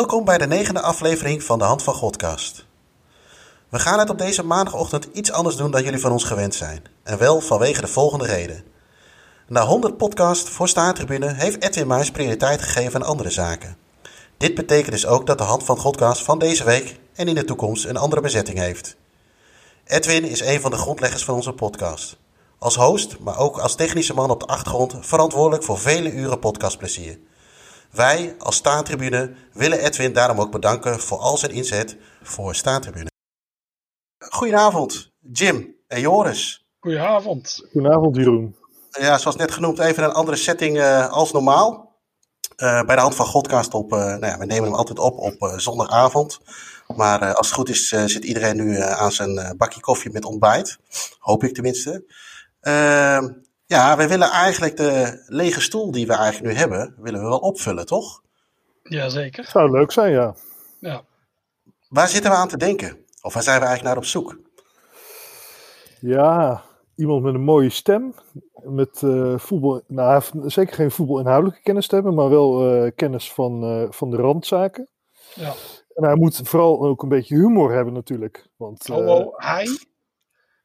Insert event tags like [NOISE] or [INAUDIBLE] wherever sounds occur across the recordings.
Welkom bij de negende aflevering van de Hand van Godcast. We gaan het op deze maandagochtend iets anders doen dan jullie van ons gewend zijn. En wel vanwege de volgende reden. Na 100 podcast voor Staartribune heeft Edwin Muis prioriteit gegeven aan andere zaken. Dit betekent dus ook dat de Hand van Godcast van deze week en in de toekomst een andere bezetting heeft. Edwin is een van de grondleggers van onze podcast. Als host, maar ook als technische man op de achtergrond verantwoordelijk voor vele uren podcastplezier. Wij als Staantribune willen Edwin daarom ook bedanken voor al zijn inzet voor Staantribune. Goedenavond, Jim en Joris. Goedenavond. Goedenavond, Jeroen. Ja, zoals net genoemd, even een andere setting uh, als normaal. Uh, bij de hand van Godcast op, uh, nou ja, we nemen hem altijd op op zondagavond. Maar als het goed is, zit iedereen nu aan zijn bakje koffie met ontbijt. Hoop ik tenminste. Ja, we willen eigenlijk de lege stoel die we eigenlijk nu hebben, willen we wel opvullen, toch? Jazeker. Zou leuk zijn, ja. Ja. Waar zitten we aan te denken? Of waar zijn we eigenlijk naar op zoek? Ja, iemand met een mooie stem. Met uh, voetbal. Nou, hij heeft zeker geen voetbalinhoudelijke kennis te hebben, maar wel uh, kennis van, uh, van de randzaken. Ja. En hij moet vooral ook een beetje humor hebben, natuurlijk. Want, Hallo, hij?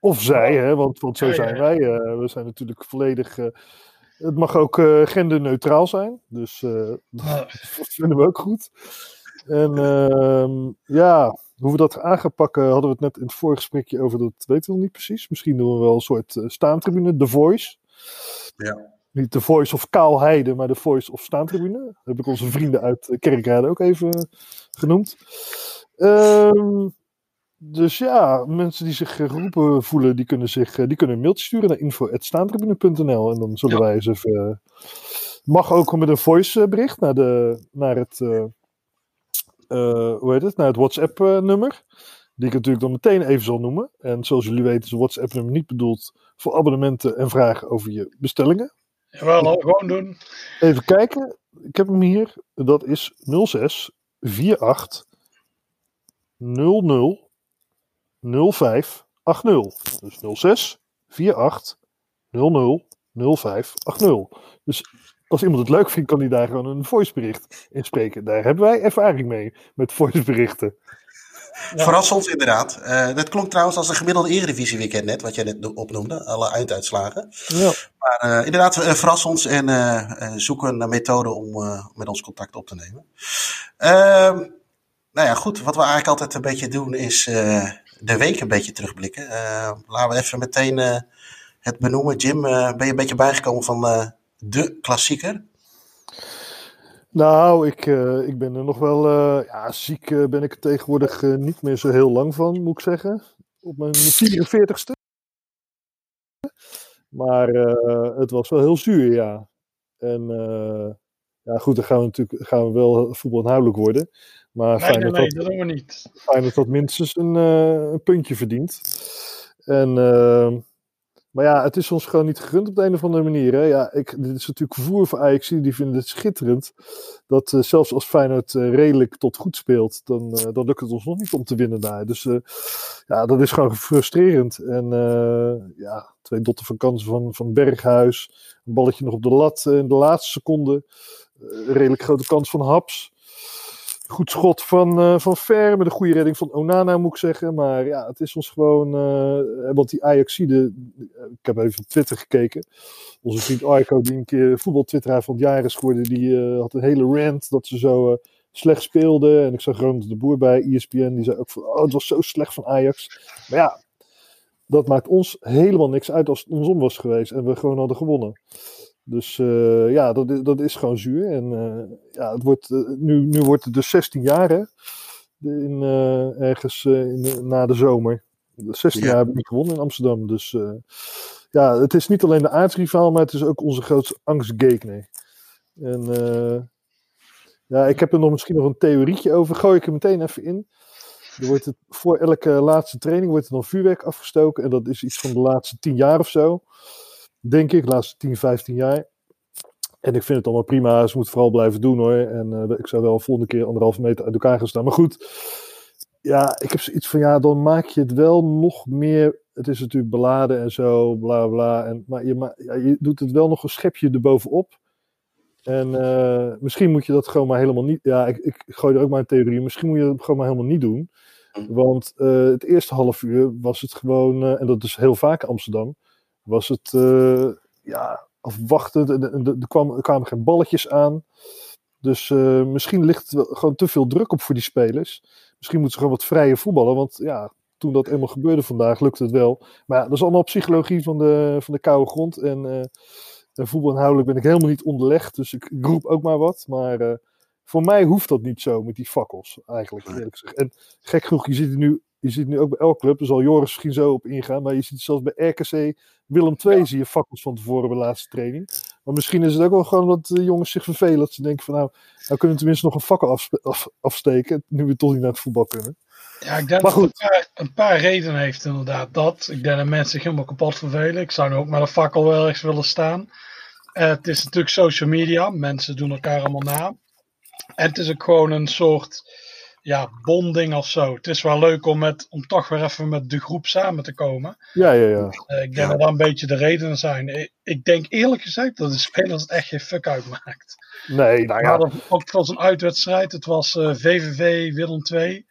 Of zij, hè, want, want zo zijn wij. Uh, we zijn natuurlijk volledig. Uh, het mag ook uh, genderneutraal zijn. Dus [LAUGHS] dat vinden we ook goed. En ehm, ja, hoe we dat aan gaan pakken, hadden we het net in het vorige gesprekje over. Dat weten we nog niet precies. Misschien doen we wel een soort staantribune, The Voice. Ja. Niet The Voice of Kaalheide, maar The Voice of Staantribune. Dat heb ik onze vrienden uit Kerkrade ook even genoemd. Ehm dus ja, mensen die zich geroepen voelen, die kunnen, zich, die kunnen een mailtje sturen naar info.staantribune.nl en dan zullen ja. wij eens even... mag ook met een voice bericht naar, de, naar het... Uh, hoe heet het? Naar het WhatsApp nummer. Die ik natuurlijk dan meteen even zal noemen. En zoals jullie weten is het WhatsApp nummer niet bedoeld voor abonnementen en vragen over je bestellingen. Jawel, gewoon doen. Even kijken. Ik heb hem hier. Dat is 06 48 00 0580. Dus 06 48 00 0580. Dus als iemand het leuk vindt, kan hij daar gewoon een voicebericht in spreken. Daar hebben wij ervaring mee met voiceberichten. Ja. Verras ons inderdaad. Uh, dat klonk trouwens als een gemiddelde Eredivisie weekend net, wat jij net opnoemde, alle einduitslagen. Ja. Maar uh, inderdaad, uh, verras ons en zoeken naar methoden om met ons contact op te nemen. Ehm, nou ja, goed. Wat we eigenlijk altijd een beetje doen is de week een beetje terugblikken. Uh, laten we even meteen uh, het benoemen. Jim, uh, ben je een beetje bijgekomen van de klassieker? Nou, ik, ik ben er nog wel. ja, ziek ben ik er tegenwoordig niet meer zo heel lang van, moet ik zeggen. Op mijn 44ste. Maar het was wel heel zuur, ja. En ja, goed, dan gaan we natuurlijk gaan we wel voetbalinhoudelijk worden. Maar nee, nee, nee, dat we niet. Feyenoord dat minstens een, uh, een puntje verdient. En, uh, maar ja, het is ons gewoon niet gegund op de een of andere manier. Hè? Ja, ik, dit is natuurlijk vervoer voor Ajax, die vinden het schitterend. Dat uh, zelfs als Feyenoord redelijk tot goed speelt, dan, dan lukt het ons nog niet om te winnen daar. Dus ja, dat is gewoon frustrerend. En ja, twee dotten van kansen van, van Berghuis. Een balletje nog op de lat in de laatste seconde. redelijk grote kans van Haps. Goed schot van, uh, van Ver, met een goede redding van Onana moet ik zeggen. Maar ja, het is ons gewoon... Uh, want die Ajaxide, ik heb even op Twitter gekeken. Onze vriend Arco, die een keer voetbaltwitteraar van het jaar is geworden, die had een hele rant dat ze zo slecht speelden. En ik zag Ronald de Boer bij ESPN, die zei ook van, oh, het was zo slecht van Ajax. Maar ja, dat maakt ons helemaal niks uit als het andersom was geweest en we gewoon hadden gewonnen. Dus uh, ja, dat, dat is gewoon zuur. En uh, ja, het wordt, uh, nu, nu wordt het dus 16 jaar, hè? In, ergens in, na de zomer. 16 ja. jaar heb ik gewonnen in Amsterdam. Dus ja, het is niet alleen de aardsrivaal, maar het is ook onze grootste angstgekner. En ja, ik heb er nog misschien nog een theorietje over. Gooi ik er meteen even in. Er wordt het, voor elke laatste training wordt er dan vuurwerk afgestoken. En dat is iets van de laatste 10 jaar of zo. Denk ik, de laatste 10, 15 jaar. En ik vind het allemaal prima. Ze moeten vooral blijven doen hoor. En uh, ik zou wel volgende keer anderhalve meter uit elkaar gaan staan. Maar goed, ja, ik heb zoiets van ja, dan maak je het wel nog meer. Het is natuurlijk beladen en zo, bla bla. En, maar je, ja, je doet het wel nog een schepje erbovenop. En eh, misschien moet je dat gewoon maar helemaal niet. Ja, ik, ik gooi er ook maar een theorie. Misschien moet je dat gewoon maar helemaal niet doen. Hm. Want eh, het eerste half uur was het gewoon, eh, en dat is heel vaak Amsterdam, was het eh, ja, afwachten. Er, er, er kwam- er kwamen geen balletjes aan. Dus eh, misschien ligt het gewoon te veel druk op voor die spelers. Misschien moeten ze gewoon wat vrijer voetballen. Want ja, toen dat eenmaal gebeurde vandaag, lukte het wel. Maar dat is allemaal psychologie van de, van de koude grond. En eh en voetbalinhoudelijk ben ik helemaal niet onderlegd. Dus ik, ik roep ook maar wat. Maar voor mij hoeft dat niet zo met die fakkels, eigenlijk. Eerlijk gezegd. En gek genoeg, je ziet het nu, je ziet nu ook bij elke club. Daar zal Joris misschien zo op ingaan. Maar je ziet zelfs bij RKC Willem II zie je fakkels van tevoren bij de laatste training. Maar misschien is het ook wel gewoon dat de jongens zich vervelen. Dat ze denken van nou, nou kunnen we tenminste nog een fakkel af- afsteken. Nu we toch niet naar het voetbal kunnen. Ja, ik denk Maar dat het goed. een paar, een paar redenen heeft inderdaad. Dat, ik denk dat mensen zich helemaal kapot vervelen. Ik zou nu ook met een fakkel wel ergens willen staan. Eh, het is natuurlijk social media. Mensen doen elkaar allemaal na. En het is ook gewoon een soort ja, bonding of zo. Het is wel leuk om, met, om toch weer even met de groep samen te komen. Ja, ja, ja. Eh, ik denk Ja. dat dat een beetje de redenen zijn. Ik, ik denk eerlijk gezegd dat de spelers het echt geen fuck uitmaakt. Nee, nou Ja, dat, ook voor zo'n uitwedstrijd. Het was eh, VVV Willem 2.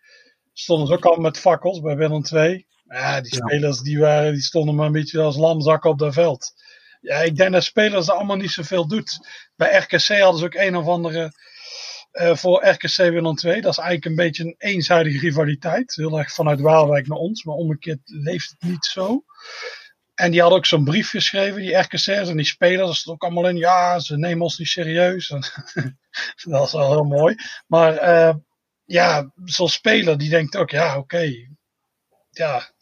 Stonden ze ook al met fakkels bij Willem 2. Ja, die Ja. spelers die, waren, die stonden maar een beetje als lamzakken op dat veld. Ja, ik denk dat spelers dat allemaal niet zoveel doet. Bij RKC hadden ze ook een of andere eh, voor RKC Willem 2. Dat is eigenlijk een beetje een eenzijdige rivaliteit. Heel erg vanuit Waalwijk naar ons, maar omgekeerd leeft het niet zo. En die hadden ook zo'n brief geschreven, die RKC'ers en die spelers. Er stond ook allemaal in, ja, ze nemen ons niet serieus. [LAUGHS] dat is wel heel mooi. Maar eh, ja, zo'n speler die denkt ook, ja, oké. Ja,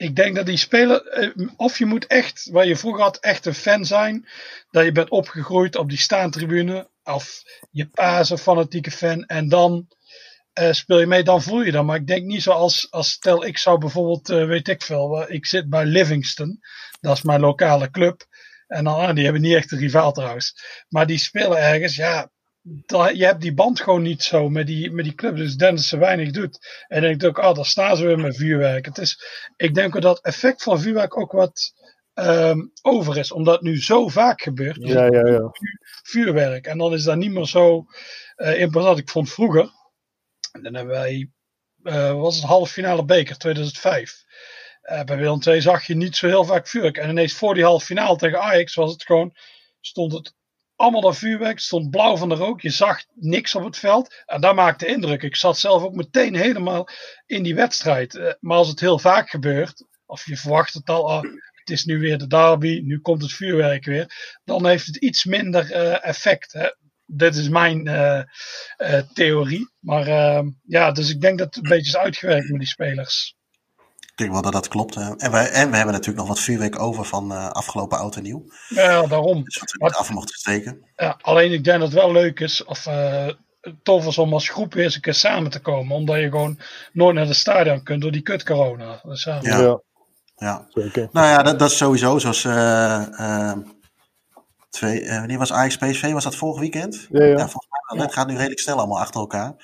ik denk dat die speler, eh, of je moet echt, waar je vroeger had, echt een fan zijn. Dat je bent opgegroeid op die staantribune. Of je pa is een fanatieke fan. En dan eh, speel je mee, dan voel je dat. Maar ik denk niet zoals, als stel ik zou bijvoorbeeld, eh, weet ik veel, ik zit bij Livingston. Dat is mijn lokale club. En dan, ah, die hebben niet echt een rivaal trouwens. Maar die spelen ergens, ja, dat, je hebt die band gewoon niet zo met die, met die club. Dus Dennis ze weinig doet. En dan denk ik ook, ah, daar staan ze weer met vuurwerk. Het is, ik denk dat het effect van vuurwerk ook wat ehm, over is. Omdat het nu zo vaak gebeurt. Ja, ja, ja. vuurwerk. En dan is dat niet meer zo eh imposant. Ik vond vroeger, en dan hebben wij, eh, was het halve finale beker 2005. Eh, bij Willem II zag je niet zo heel vaak vuurwerk. En ineens voor die halve finale tegen Ajax was het gewoon, stond het allemaal dat vuurwerk, stond blauw van de rook. Je zag niks op het veld. En dat maakte indruk. Ik zat zelf ook meteen helemaal in die wedstrijd. Eh, maar als het heel vaak gebeurt, of je verwacht het al, ah, het is nu weer de derby, nu komt het vuurwerk weer dan heeft het iets minder eh, effect. Hè. Dit is mijn eh, theorie. Maar eh, ja, dus ik denk dat het een beetje is uitgewerkt met die spelers. Ik denk wel dat dat klopt. En, wij, en we hebben natuurlijk nog wat vuurwerk over van eh, afgelopen oud en nieuw. Ja, daarom. Dus wat we af mochten steken. Ja, alleen ik denk dat het wel leuk is, of eh, tof is om als groep weer eens een keer samen te komen. Omdat je gewoon nooit naar de stadion kunt door die kut corona. Dus, ja. Ja. Ja, Ja. zeker. Nou ja, dat, dat is sowieso zoals... eh, eh, twee, eh, wanneer was Ajax PSV? Was dat vorig weekend? Ja, ja. volgens mij gaat nu redelijk snel allemaal achter elkaar.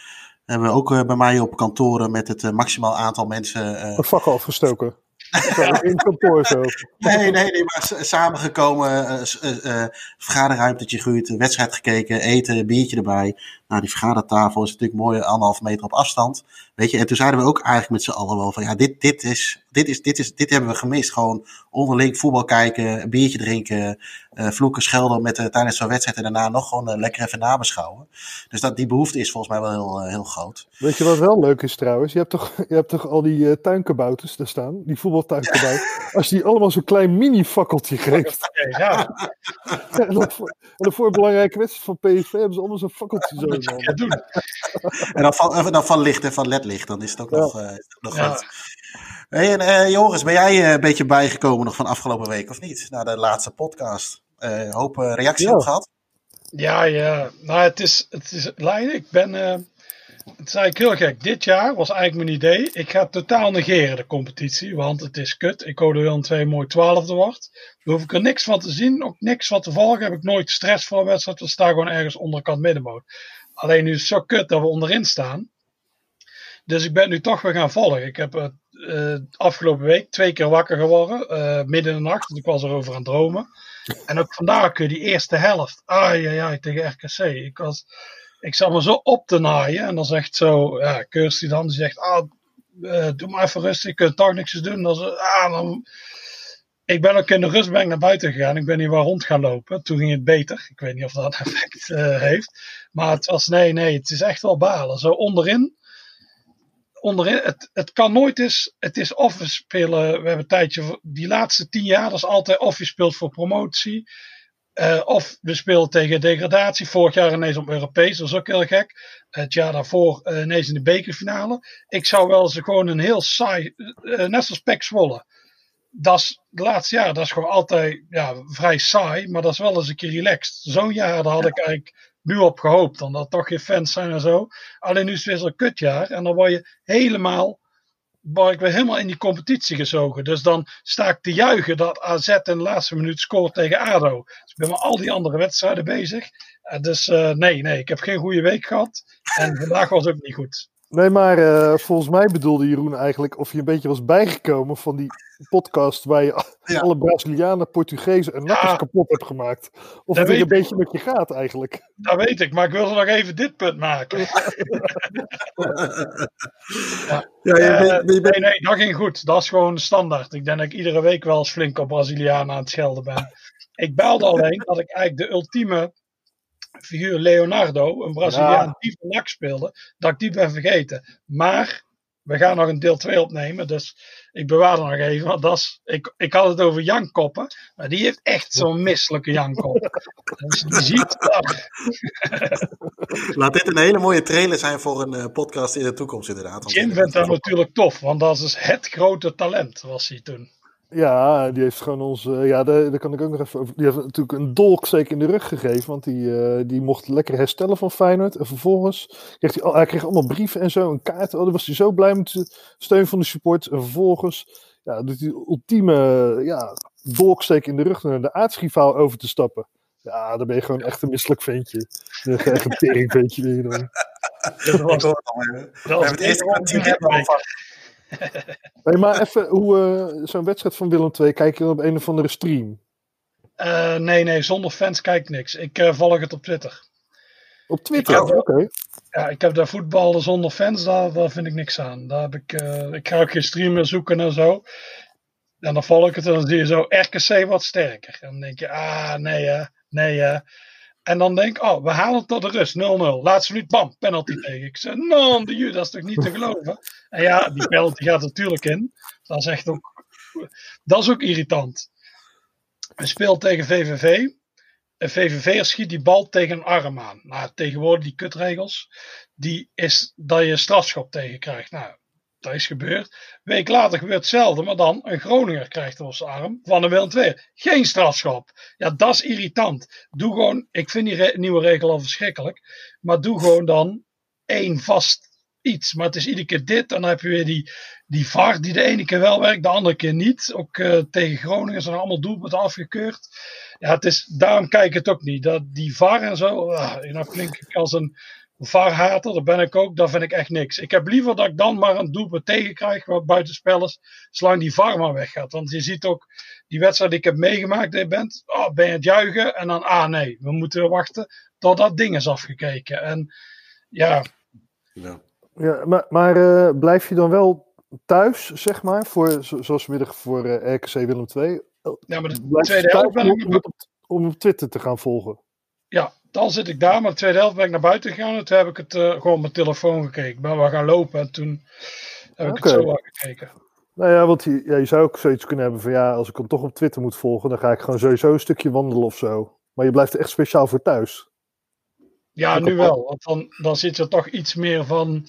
Hebben we ook eh, bij mij op kantoren met het eh, maximaal aantal mensen... eh, Een fakkel afgestoken. [LAUGHS] In het kantoor zo. Nee, nee, nee, maar samengekomen, eh, eh, eh, vergaderruimtetje gehuurd, wedstrijd gekeken, eten, biertje erbij. Nou, die vergadertafel is natuurlijk mooi anderhalf meter op afstand. Weet je, en toen zeiden we ook eigenlijk met z'n allen wel van, ja, dit, dit, is, dit, is, dit, is, dit hebben we gemist. Gewoon onderling voetbal kijken, een biertje drinken, eh, vloeken, schelden met, eh, tijdens zo'n wedstrijd en daarna nog gewoon eh, lekker even nabeschouwen. Dus dat, die behoefte is volgens mij wel heel, heel groot. Weet je wat wel leuk is trouwens? Je hebt toch, [LAUGHS] je hebt toch al die eh, tuinkabouters daar staan? Die voetbaltuinkabouters. [LAUGHS] Als je die allemaal zo'n klein mini-fakkeltje geeft. [LAUGHS] Ja, En dan voor, en dan voor een belangrijke wedstrijd van PSV hebben ze allemaal zo'n fakkeltje zo doen. En dan van, dan van licht en van ledlicht, dan is het ook Ja. nog, eh, nog Ja. goed. Hey, en, eh, Joris, ben jij eh, een beetje bijgekomen nog van afgelopen week of niet? Na de laatste podcast. Eh hoop eh, reactie Ja. op gehad? Ja, ja. Nou, het is, het is Leiden. Ik ben. het is eigenlijk heel gek. Dit jaar was eigenlijk mijn idee. Ik ga totaal negeren de competitie. Want het is kut. Ik hoor er wel een twee mooi twaalfde wordt. Daar hoef ik er niks van te zien. Ook niks van te volgen. Heb ik nooit stress voor een wedstrijd. We staan gewoon ergens onderkant middenmoot. Alleen nu is het zo kut dat we onderin staan. Dus ik ben nu toch weer gaan volgen. Ik heb eh, eh, afgelopen week twee keer wakker geworden, eh, midden in de nacht. Dus ik was erover aan het dromen. [LAUGHS] En ook vandaag kun je die eerste helft. Ah ja, ja, tegen RKC. Ik, was, ik zat me zo op te naaien. En dan zegt zo, ja, Kirsty dan, die zegt, ah, eh, doe maar even rustig, ik kan toch niks doen. Dan, ze, ah, dan, ik ben ook in de rustbank naar buiten gegaan. Ik ben hier wel rond gaan lopen. Toen ging het beter. Ik weet niet of dat [LAUGHS] effect heeft. Maar het was, nee, nee, het is echt wel balen. Zo onderin onderin, het, het kan nooit eens, het is of we spelen, we hebben een tijdje, die laatste tien jaar, dat is altijd of je speelt voor promotie, uh, of we spelen tegen degradatie. Vorig jaar ineens op Europees, dat is ook heel gek. Het jaar daarvoor uh, ineens in de bekerfinale. Ik zou wel eens gewoon een heel saai, uh, net zoals Pek Zwolle. Dat is de laatste jaar, dat is gewoon altijd ja, vrij saai, maar dat is wel eens een keer relaxed. Zo'n jaar, daar had ik eigenlijk nu op gehoopt. Omdat toch geen fans zijn en zo. Alleen nu is het weer zo'n kutjaar. En dan word je helemaal. Word ik weer helemaal in die competitie gezogen. Dus dan sta ik te juichen dat AZ in de laatste minuut scoort tegen ADO. Dus ik ben met al die andere wedstrijden bezig. dus uh, nee, nee, ik heb geen goede week gehad. En vandaag was ook niet goed. Nee, maar uh, volgens mij bedoelde Jeroen eigenlijk of je een beetje was bijgekomen van die podcast waar je ja. alle Brazilianen, Portugezen en nakkers ja, kapot hebt gemaakt. Of het een beetje met je gaat eigenlijk. Dat weet ik, maar ik wilde nog even dit punt maken. ja. [LAUGHS] ja je uh, bent, je bent... Nee, nee, dat ging goed. Dat is gewoon standaard. Ik denk dat ik iedere week wel eens flink op Brazilianen aan het schelden ben. Ik belde alleen dat ik eigenlijk de ultieme figuur Leonardo, een Braziliaan ja. die van speelde, dat ik die ben vergeten. Maar we gaan nog een deel 2 opnemen, dus ik bewaar er nog even. Want dat is, ik, ik had het over Jan Koppen, maar die heeft echt zo'n misselijke Jan Kop. [LAUGHS] dus die ziet [LAUGHS] Laat dit een hele mooie trailer zijn voor een uh, podcast in de toekomst, inderdaad. Jim vindt dat natuurlijk tof, want dat is het grote talent, was hij toen. Ja, die heeft gewoon ons. Uh, ja, daar, daar, kan ik ook nog even over. Die heeft natuurlijk een dolksteek in de rug gegeven. Want die, uh, die mocht lekker herstellen van Feyenoord. En vervolgens kreeg hij, hij kreeg allemaal brieven en zo. Een kaart. Oh, daar was hij zo blij met de steun van de support. En vervolgens ja, doet hij ultieme ja, dolksteek in de rug naar de aardsrivaal over te stappen. Ja, dan ben je gewoon echt een misselijk ventje. Echt een teringventje dan. [LAUGHS] Dat was, dat We hebben het eerste kwartier hebben over [LAUGHS] maar even, hoe uh, zo'n wedstrijd van Willem II, kijk je op een of andere stream? Uh, nee, nee, zonder fans kijk ik niks. Ik uh, volg het op Twitter. Op Twitter, oké. Okay. Ja, ik heb daar voetballen zonder fans, daar, daar vind ik niks aan. Daar heb ik, ik ga ook geen streamer zoeken en zo. En dan volg ik het en dan zie je zo RKC wat sterker. En dan denk je, ah, nee hè, nee hè. En dan denk ik, oh, we halen tot de rust, 0-0. Laatste minuut, bam, penalty tegen. Ik zeg, non de dat is toch niet te geloven? En ja, die penalty gaat natuurlijk in. Dat is echt ook, dat is ook irritant. We speelt tegen VVV. En VVV schiet die bal tegen een arm aan. Nou, tegenwoordig die kutregels, die is dat je een strafschop tegen krijgt. Nou, is gebeurd. Week later gebeurt hetzelfde, maar dan een Groninger krijgt op zijn arm van een Willem II. Geen strafschop. Ja, dat is irritant. Doe gewoon, ik vind die nieuwe regel al verschrikkelijk, maar doe gewoon dan één vast iets. Maar het is iedere keer dit dan heb je weer die, die VAR die de ene keer wel werkt, de andere keer niet. Ook uh, tegen Groningen zijn allemaal doelpunten afgekeurd. Ja, het is, daarom kijk ik het ook niet. Dat, die VAR en zo, uh, nou klink ik als een VAR-hater, dat ben ik ook, dat vind ik echt niks. Ik heb liever dat ik dan maar een doelpunt tegenkrijg wat buitenspelers, zolang die VAR maar weggaat. Want je ziet ook die wedstrijd die ik heb meegemaakt, je bent, oh, ben je het juichen en dan, ah nee, we moeten wachten tot dat ding is afgekeken. En ja. Ja, ja maar, maar uh, blijf je dan wel thuis, zeg maar, voor, zoals middag voor uh, RKC Willem II? Ja, maar de tweede helft ben ik... Om, om op Twitter te gaan volgen. Ja, dan zit ik daar, maar de tweede helft ben ik naar buiten gegaan en toen heb ik het uh, gewoon op mijn telefoon gekeken. Ben wel gaan lopen en toen heb ik okay. het zo wel gekeken. Nou ja, want je, ja, je zou ook zoiets kunnen hebben van ja, als ik hem toch op Twitter moet volgen, dan ga ik gewoon sowieso een stukje wandelen of zo. Maar je blijft er echt speciaal voor thuis. Ja, nu wel. Want dan, dan zit er toch iets meer van.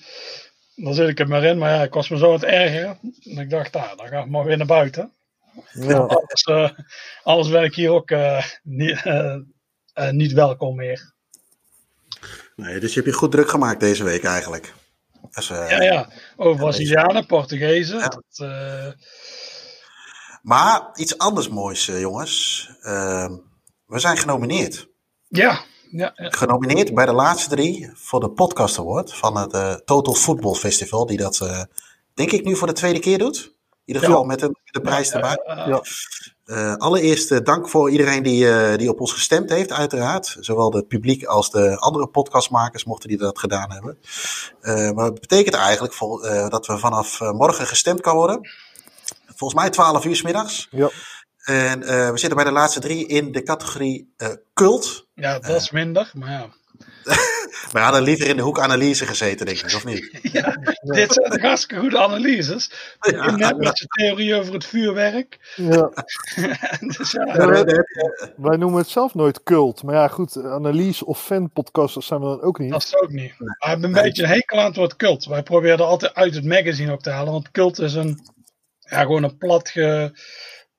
Dan zit ik er maar in. Maar ja, ik was me zo het ergeren. En ik dacht, ah, dan ga ik maar weer naar buiten. Ja. [LAUGHS] Anders, uh, anders ben ik hier ook uh, niet, niet welkom meer. Nee, dus je hebt je goed druk gemaakt deze week eigenlijk. Dus, uh, ja, ja, over Brazilianen, Portugezen. Ja. Dat, uh... Maar iets anders moois, jongens. Ehm, we zijn genomineerd. Ja, ja, ja, Genomineerd bij de laatste drie voor de Podcast Award van het Total Football Festival, die dat denk ik, nu voor de tweede keer doet. In ieder geval met de, de prijs erbij. Uh, allereerst uh, dank voor iedereen die, uh, die op ons gestemd heeft, uiteraard. Zowel het publiek als de andere podcastmakers, mochten die dat gedaan hebben. maar het betekent eigenlijk vol, dat we vanaf morgen gestemd kan worden. Volgens mij 12 uur s middags. Ja. En we zitten bij de laatste drie in de categorie cult. Ja, dat is minder, maar ja. [LAUGHS] We hadden liever in de hoek analyse gezeten, denk ik, of niet? [LAUGHS] Ja, dit zijn hartstikke goede analyses. Ja. Net met zijn theorie over het vuurwerk. Ja. [LAUGHS] dus ja, Ja, wij, wij noemen het zelf nooit cult. Maar ja, goed, analyse of fanpodcast zijn we dan ook niet. Dat is ook niet. We hebben een beetje een hekel aan het woord cult. Wij proberen altijd uit het magazine ook te halen. Want cult is een, ja, gewoon een plat ge,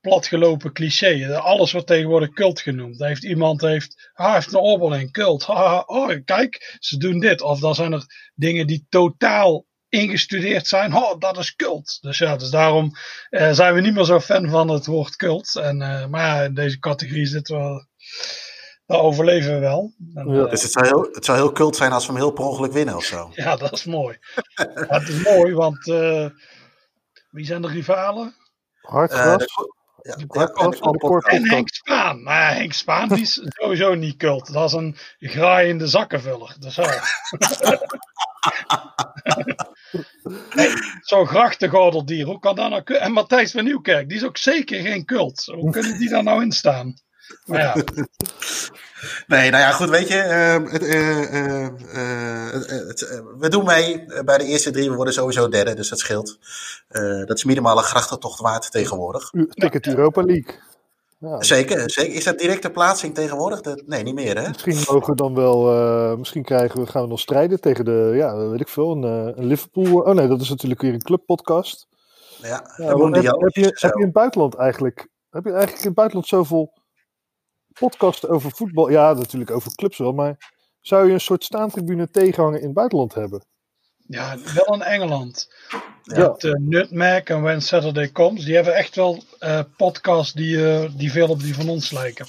platgelopen cliché. Alles wordt tegenwoordig cult genoemd. Daar heeft iemand heeft, ah, heeft een oorbeling, cult. Ah, oh, kijk, ze doen dit. Of dan zijn er dingen die totaal ingestudeerd zijn. Oh, dat is cult. Dus ja, dus daarom eh, zijn we niet meer zo fan van het woord cult. En, uh, maar ja, in deze categorie zitten we. Daar overleven we wel. En, Ja. eh, Dus het zou, heel, het zou heel cult zijn als we hem heel per ongeluk winnen of zo. ja, dat is mooi. Maar het is mooi, want eh, wie zijn de rivalen? Hardgras. Eh, de- ja, en de. Henk Spaan. Maar Henk Spaan die is [LAUGHS] sowieso niet cult. Dat is een graaiende zakkenvuller. Dus [LAUGHS] hey, Zo'n grachtengordeldier, hoe kan dat nou? En Matthijs van Nieuwkerk, die is ook zeker geen cult. Hoe kunnen die daar nou in staan? Maar ja, [LAUGHS] Nee, nou ja, goed, weet je. ehm, het, eh, eh, eh, eh, we doen mee bij de eerste drie. We worden sowieso derde, dus dat scheelt. Eh, dat is minimaal een grachtentocht waard tegenwoordig. Ticket Europa League. Ja, Zeker, zeker. Is dat directe plaatsing tegenwoordig? Dat- nee, niet meer, hè? misschien mogen we dan wel, eh, misschien krijgen we, gaan we nog strijden tegen de, ja, weet ik veel, een, eh, een Liverpool. Oh nee, dat is natuurlijk weer een clubpodcast. Ja, heb, je, heb je in het buitenland eigenlijk, heb je eigenlijk in het buitenland zoveel podcasts over voetbal? Ja, natuurlijk over clubs wel, maar zou je een soort staantribune tegenhangen in het buitenland hebben? ja, wel in Engeland. Ja. Met eh, Nutmeg en When Saturday Comes. Die hebben echt wel eh, podcasts die, eh, die veel op die van ons lijken.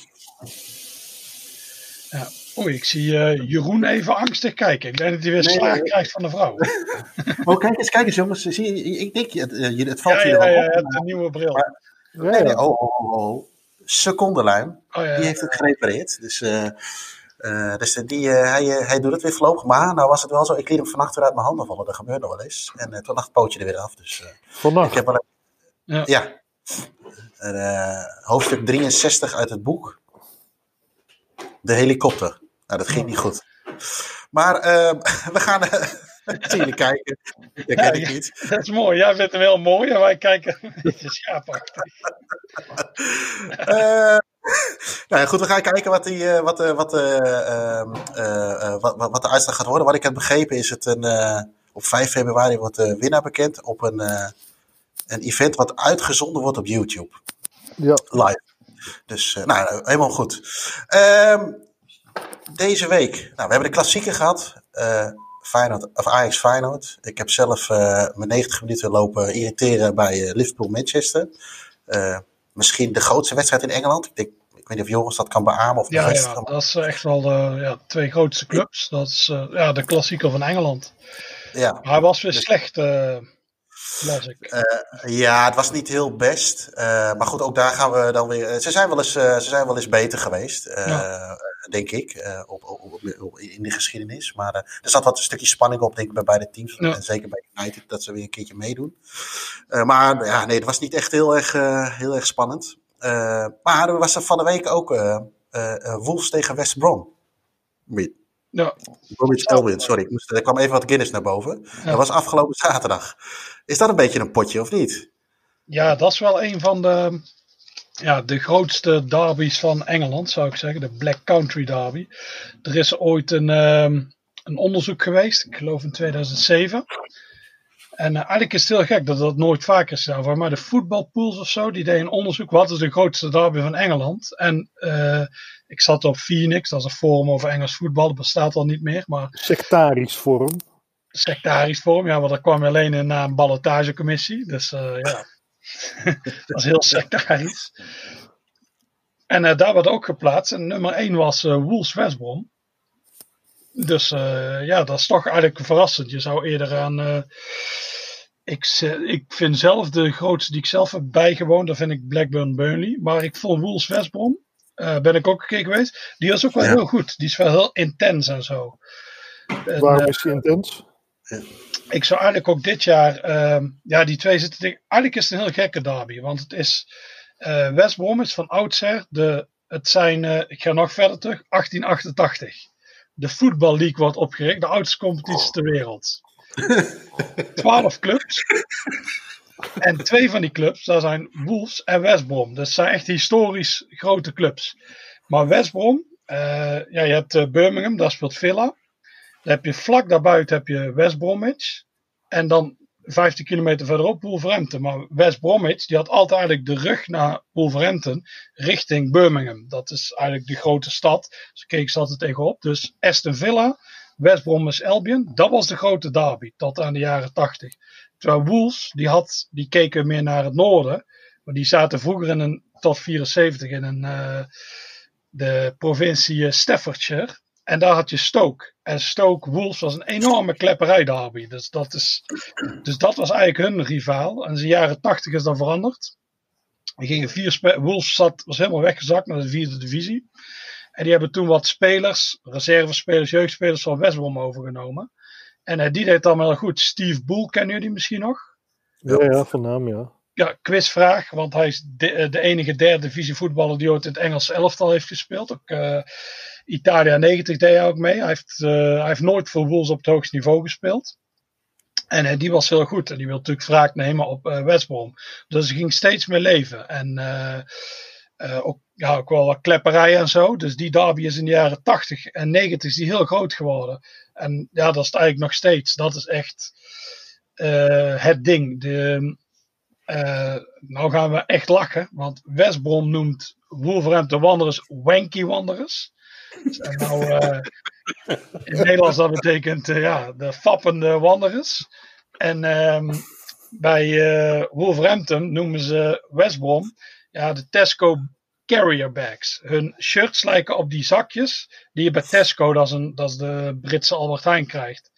Ja. Oei, ik zie Jeroen even angstig kijken. Ik denk dat hij weer Nee, slaag nee. krijgt van de vrouw. [LAUGHS] Oh, kijk eens, kijk eens, jongens. Zie je, ik denk, het, je- het valt Ja, je ja, er wel ja, op. het een nieuwe bril. Ja, Nee, nee, ja. oh, oh, oh, Secondenlijm. Oh, ja, Die heeft het gerepareerd. Dus, eh, eh, dus die, eh, hij, hij doet het weer voorlopig. Maar nou was het wel zo. Ik liet hem vannacht weer uit mijn handen vallen. Dat gebeurt nog wel eens. En toen lag het pootje er weer af. Dus eh, ik heb wel een- Ja. ja. Eh, hoofdstuk 63 uit het boek. De helikopter. Nou, dat ging niet goed. Maar [LAUGHS] we gaan [LAUGHS] zie je kijken. Dat ken ik Ja, niet. [LAUGHS] Dat is mooi. Jij vindt hem heel mooi en wij kijken [LAUGHS] een beetje schaapachtig. Eh, nou ja, goed, we gaan kijken wat, die, eh, wat, eh, wat, eh, ehm, eh, eh, wat, wat, wat de uitslag gaat worden. Wat ik heb begrepen is het een, eh, op 5 februari wordt de winnaar bekend op een, eh, een event wat uitgezonden wordt op YouTube. Ja, Live. Dus uh, nou, helemaal goed. Um, deze week, nou, we hebben de klassieker gehad. Feyenoord, of Ajax Feyenoord. Ik heb zelf uh, mijn 90 minuten lopen irriteren bij uh, Liverpool-Manchester. misschien de grootste wedstrijd in Engeland. Ik, denk, ik weet niet of Joris dat kan beamen. Of ja, rest ja, dat is echt wel de ja, twee grootste clubs. Dat is ja, de klassieker van Engeland. Ja. Maar hij was weer dus, slecht, las ik. Uh, ja, het was niet heel best. Uh, maar goed, ook daar gaan we dan weer. Ze zijn wel eens, uh, ze zijn wel eens beter geweest, uh, ja. denk ik, op, op, op, in de geschiedenis. Maar er zat wat een stukje spanning op, denk ik, bij beide teams. Ja. En zeker bij United, dat ze weer een keertje meedoen. maar ja, nee, het was niet echt heel erg, heel erg spannend. maar er was er van de week ook Wolves tegen West Brom. Ja. Bromwich Albion, sorry. Ik moest, er kwam even wat Guinness naar boven. Ja. Dat was afgelopen zaterdag. Is dat een beetje een potje of niet? Ja, dat is wel een van de, ja, de grootste derbies van Engeland, zou ik zeggen. De Black Country Derby. Er is ooit een, um, een onderzoek geweest, ik geloof in 2007. En uh, eigenlijk is het heel gek dat dat nooit vaker is. Maar de voetbalpools of zo, die deden een onderzoek. Wat is de grootste derby van Engeland? En uh, ik zat op Phoenix, dat is een forum over Engels voetbal. Dat bestaat al niet meer. Maar sectarisch forum. Sectarisch forum, ja, want daar kwam alleen in na een ballotagecommissie. Dus uh, ja, [LAUGHS] dat is heel sectarisch. En daar werd ook geplaatst. En nummer 1 was Wolves West Brom. Dus ja, dat is toch eigenlijk verrassend. Je zou eerder aan ik, ik vind zelf de grootste die ik zelf heb bijgewoond, dat vind ik Blackburn Burnley. Maar ik vond Wolves West Brom, uh, ben ik ook een keer geweest. Die was ook wel heel goed. Die is wel heel intens en zo. Waarom is die intens? Ik zou eigenlijk ook dit jaar, uh, ja, die twee zitten. Eigenlijk is het een heel gekke derby, want het is uh, West Brom is van oudsher de. Het zijn, uh, ik ga nog verder terug, 1888. De Football League wordt opgericht, de oudste competitie ter wereld. [LAUGHS] 12 clubs. En twee van die clubs, dat zijn Wolves en West Brom. Dat zijn echt historisch grote clubs. Maar West Brom, uh, ja, je hebt uh, Birmingham, daar speelt Villa. Dan heb je vlak daarbuiten heb je West Bromwich. En dan 15 kilometer verderop Wolverhampton. Maar West Bromwich, die had altijd eigenlijk de rug naar Wolverhampton richting Birmingham. Dat is eigenlijk de grote stad. Ze keken ze altijd tegenop. Dus Aston Villa, West Bromwich Albion, dat was de grote derby tot aan de jaren 80. Terwijl Wolves, die, had, die keken meer naar het noorden. Maar die zaten vroeger in een, tot 74 in een, uh, de provincie Staffordshire. En daar had je Stoke. En Stoke Wolves was een enorme klepperij derby. Dus dat, is, dus dat was eigenlijk hun rivaal. En in de jaren 80 is dat veranderd. Die gingen vier Wolves zat, was helemaal weggezakt naar de vierde divisie. En die hebben toen wat spelers, reservespelers, jeugdspelers van West Brom overgenomen. En uh, die deed allemaal wel goed. Steve Boel, kennen jullie misschien nog? Ja, ja van naam, ja. Ja, quizvraag, want hij is de, de enige derde divisie voetballer die ooit in het Engelse elftal heeft gespeeld. Ook uh, Italia 90 deed hij ook mee. Hij heeft, uh, hij heeft nooit voor Wolves op het hoogste niveau gespeeld. En die was heel goed. En die wil natuurlijk wraak nemen op West Brom. Dus hij ging steeds meer leven. En ook, ja, ook wel wat klepperij en zo. Dus die derby is in de jaren 80 en 90 is die heel groot geworden. En ja, dat is het eigenlijk nog steeds. Dat is echt het ding. De, nou gaan we echt lachen. Want West Brom noemt Wolverhampton Wanderers Wanky Wanderers. En nou, uh, in Nederlands dat betekent uh, ja, de fappende wanderers. En um, bij uh, Wolverhampton noemen ze West Brom ja, de Tesco carrier bags. Hun shirts lijken op die zakjes die je bij Tesco, dat is, een, dat is de Britse Albert Heijn, krijgt.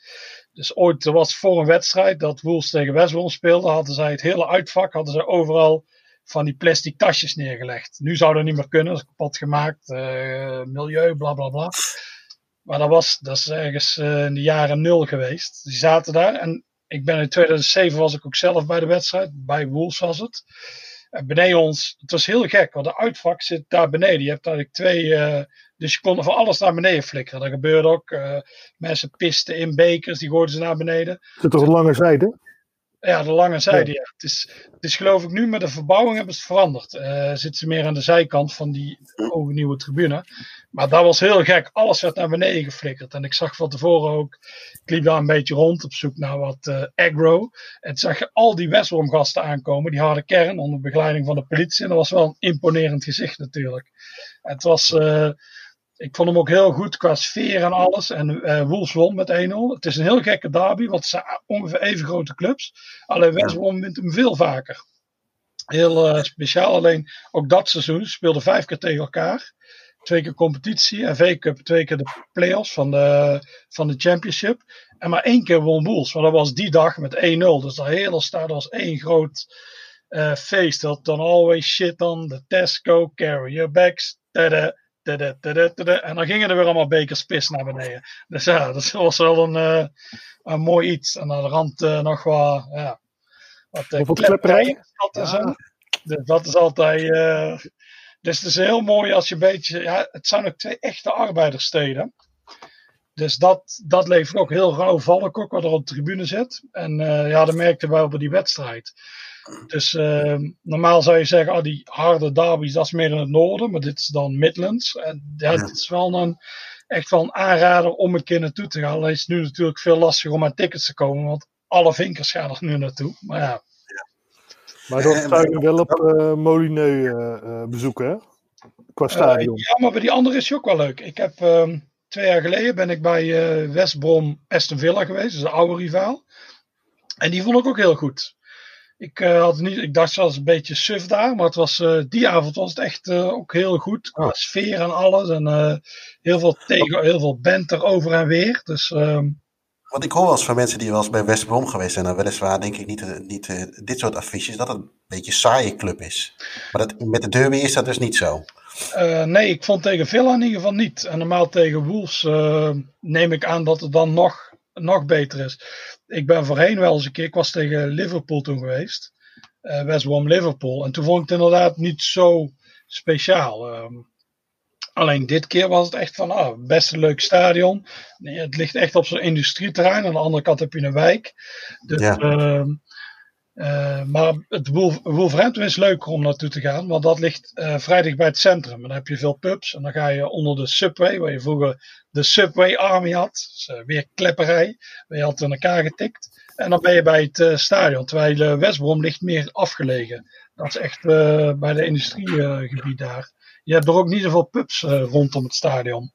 Dus ooit, er was voor een wedstrijd dat Wolves tegen West Brom speelde, hadden zij het hele uitvak, hadden ze overal van die plastic tasjes neergelegd. Nu zou dat niet meer kunnen, dat is kapot gemaakt, uh, milieu, bla bla bla. Maar dat, was, dat is ergens uh, in de jaren nul geweest. Die zaten daar en ik ben in 2007 was ik ook zelf bij de wedstrijd, bij Wolves was het. En beneden ons, het was heel gek, want de uitvak zit daar beneden. Je hebt eigenlijk twee, uh, dus je kon van alles naar beneden flikkeren. Dat gebeurde ook. mensen pisten in bekers, die gooiden ze naar beneden. Zit toch een lange zijde? Ja, de lange zijde. Ja. Het, is, het is geloof ik nu met de verbouwing hebben ze het veranderd. Uh, zitten ze meer aan de zijkant van die nieuwe tribune. Maar dat was heel gek. Alles werd naar beneden geflikkerd. En ik zag van tevoren ook, ik liep daar een beetje rond op zoek naar wat uh, aggro. En zag je al die Westbrom gasten aankomen, die harde kern, onder begeleiding van de politie. En dat was wel een imponerend gezicht natuurlijk. Het was... Uh, ik vond hem ook heel goed qua sfeer en alles. En uh, Wolves won met 1-0. Het is een heel gekke derby, want het zijn ongeveer even grote clubs. Alleen West Brom wint hem veel vaker. Heel uh, speciaal. Alleen ook dat seizoen ze speelden vijf keer tegen elkaar. Twee keer competitie, FA Cup, twee keer de play-offs van de, van de Championship. En maar één keer won Wolves. Maar dat was die dag met 1-0. Dus dat hele stad was één groot uh, feest. Dat dan always shit on the Tesco, carry your bags. Tada, en dan gingen er weer allemaal bekers pis naar beneden. Dus ja, dat was wel een, uh, een mooi iets. En aan de rand uh, nog wat, ja, wat uh, klepperijen. Ja. Dus dat is altijd. dus het is heel mooi als je een beetje. Ja, het zijn ook twee echte arbeiderssteden. Dus dat, dat levert ook heel rauw valk ook wat er op de tribune zit. En ja, dat merkten wij op die wedstrijd. Dus uh, normaal zou je zeggen, oh, die harde derbies, dat is meer in het noorden, maar dit is dan Midlands. En ja, het is wel een, echt wel een aanrader om een keer naartoe te gaan. Het is nu natuurlijk veel lastiger om aan tickets te komen, want alle vinkers gaan er nu naartoe. Maar ja. Maar dan zou je wel op uh, Molineux uh, bezoeken, hè? Qua stadion. ja, maar bij die andere is je ook wel leuk. Ik heb um, twee jaar geleden ben ik bij Westbrom Aston Villa geweest, dus een oude rivaal. En die vond ik ook heel goed. Ik, uh, had niet, ik dacht zelfs een beetje suf daar, maar het was, uh, die avond was het echt uh, ook heel goed. Qua oh. sfeer en alles. En heel, veel tegen, heel veel banter over en weer. Dus, um, Want ik hoor wel eens van mensen die wel eens bij West Brom geweest zijn, en weliswaar denk ik niet, niet dit soort affiches, dat het een beetje een saaie club is. Maar dat, met de derby is dat dus niet zo. Nee, ik vond tegen Villa in ieder geval niet. En normaal tegen Wolves neem ik aan dat het dan nog, nog beter is. Ik ben voorheen wel eens een keer, ik was tegen Liverpool toen geweest. Uh, West Brom Liverpool. En toen vond ik het inderdaad niet zo speciaal. Ehm, alleen dit keer was het echt van, ah, best een leuk stadion. Nee, het ligt echt op zo'n industrieterrein. Aan de andere kant heb je een wijk. Dus, ja. Ehm, uh, maar het Wolverhampton is leuker om naartoe te gaan, want dat ligt uh, bij het centrum. En dan heb je veel pubs en dan ga je onder de Subway, waar je vroeger de Subway Army had. Dus, weer klepperij, waar je altijd in elkaar getikt. En dan ben je bij het stadion, terwijl Westbrom ligt meer afgelegen. Dat is echt bij de industriegebied daar. Je hebt er ook niet zoveel pubs rondom het stadion.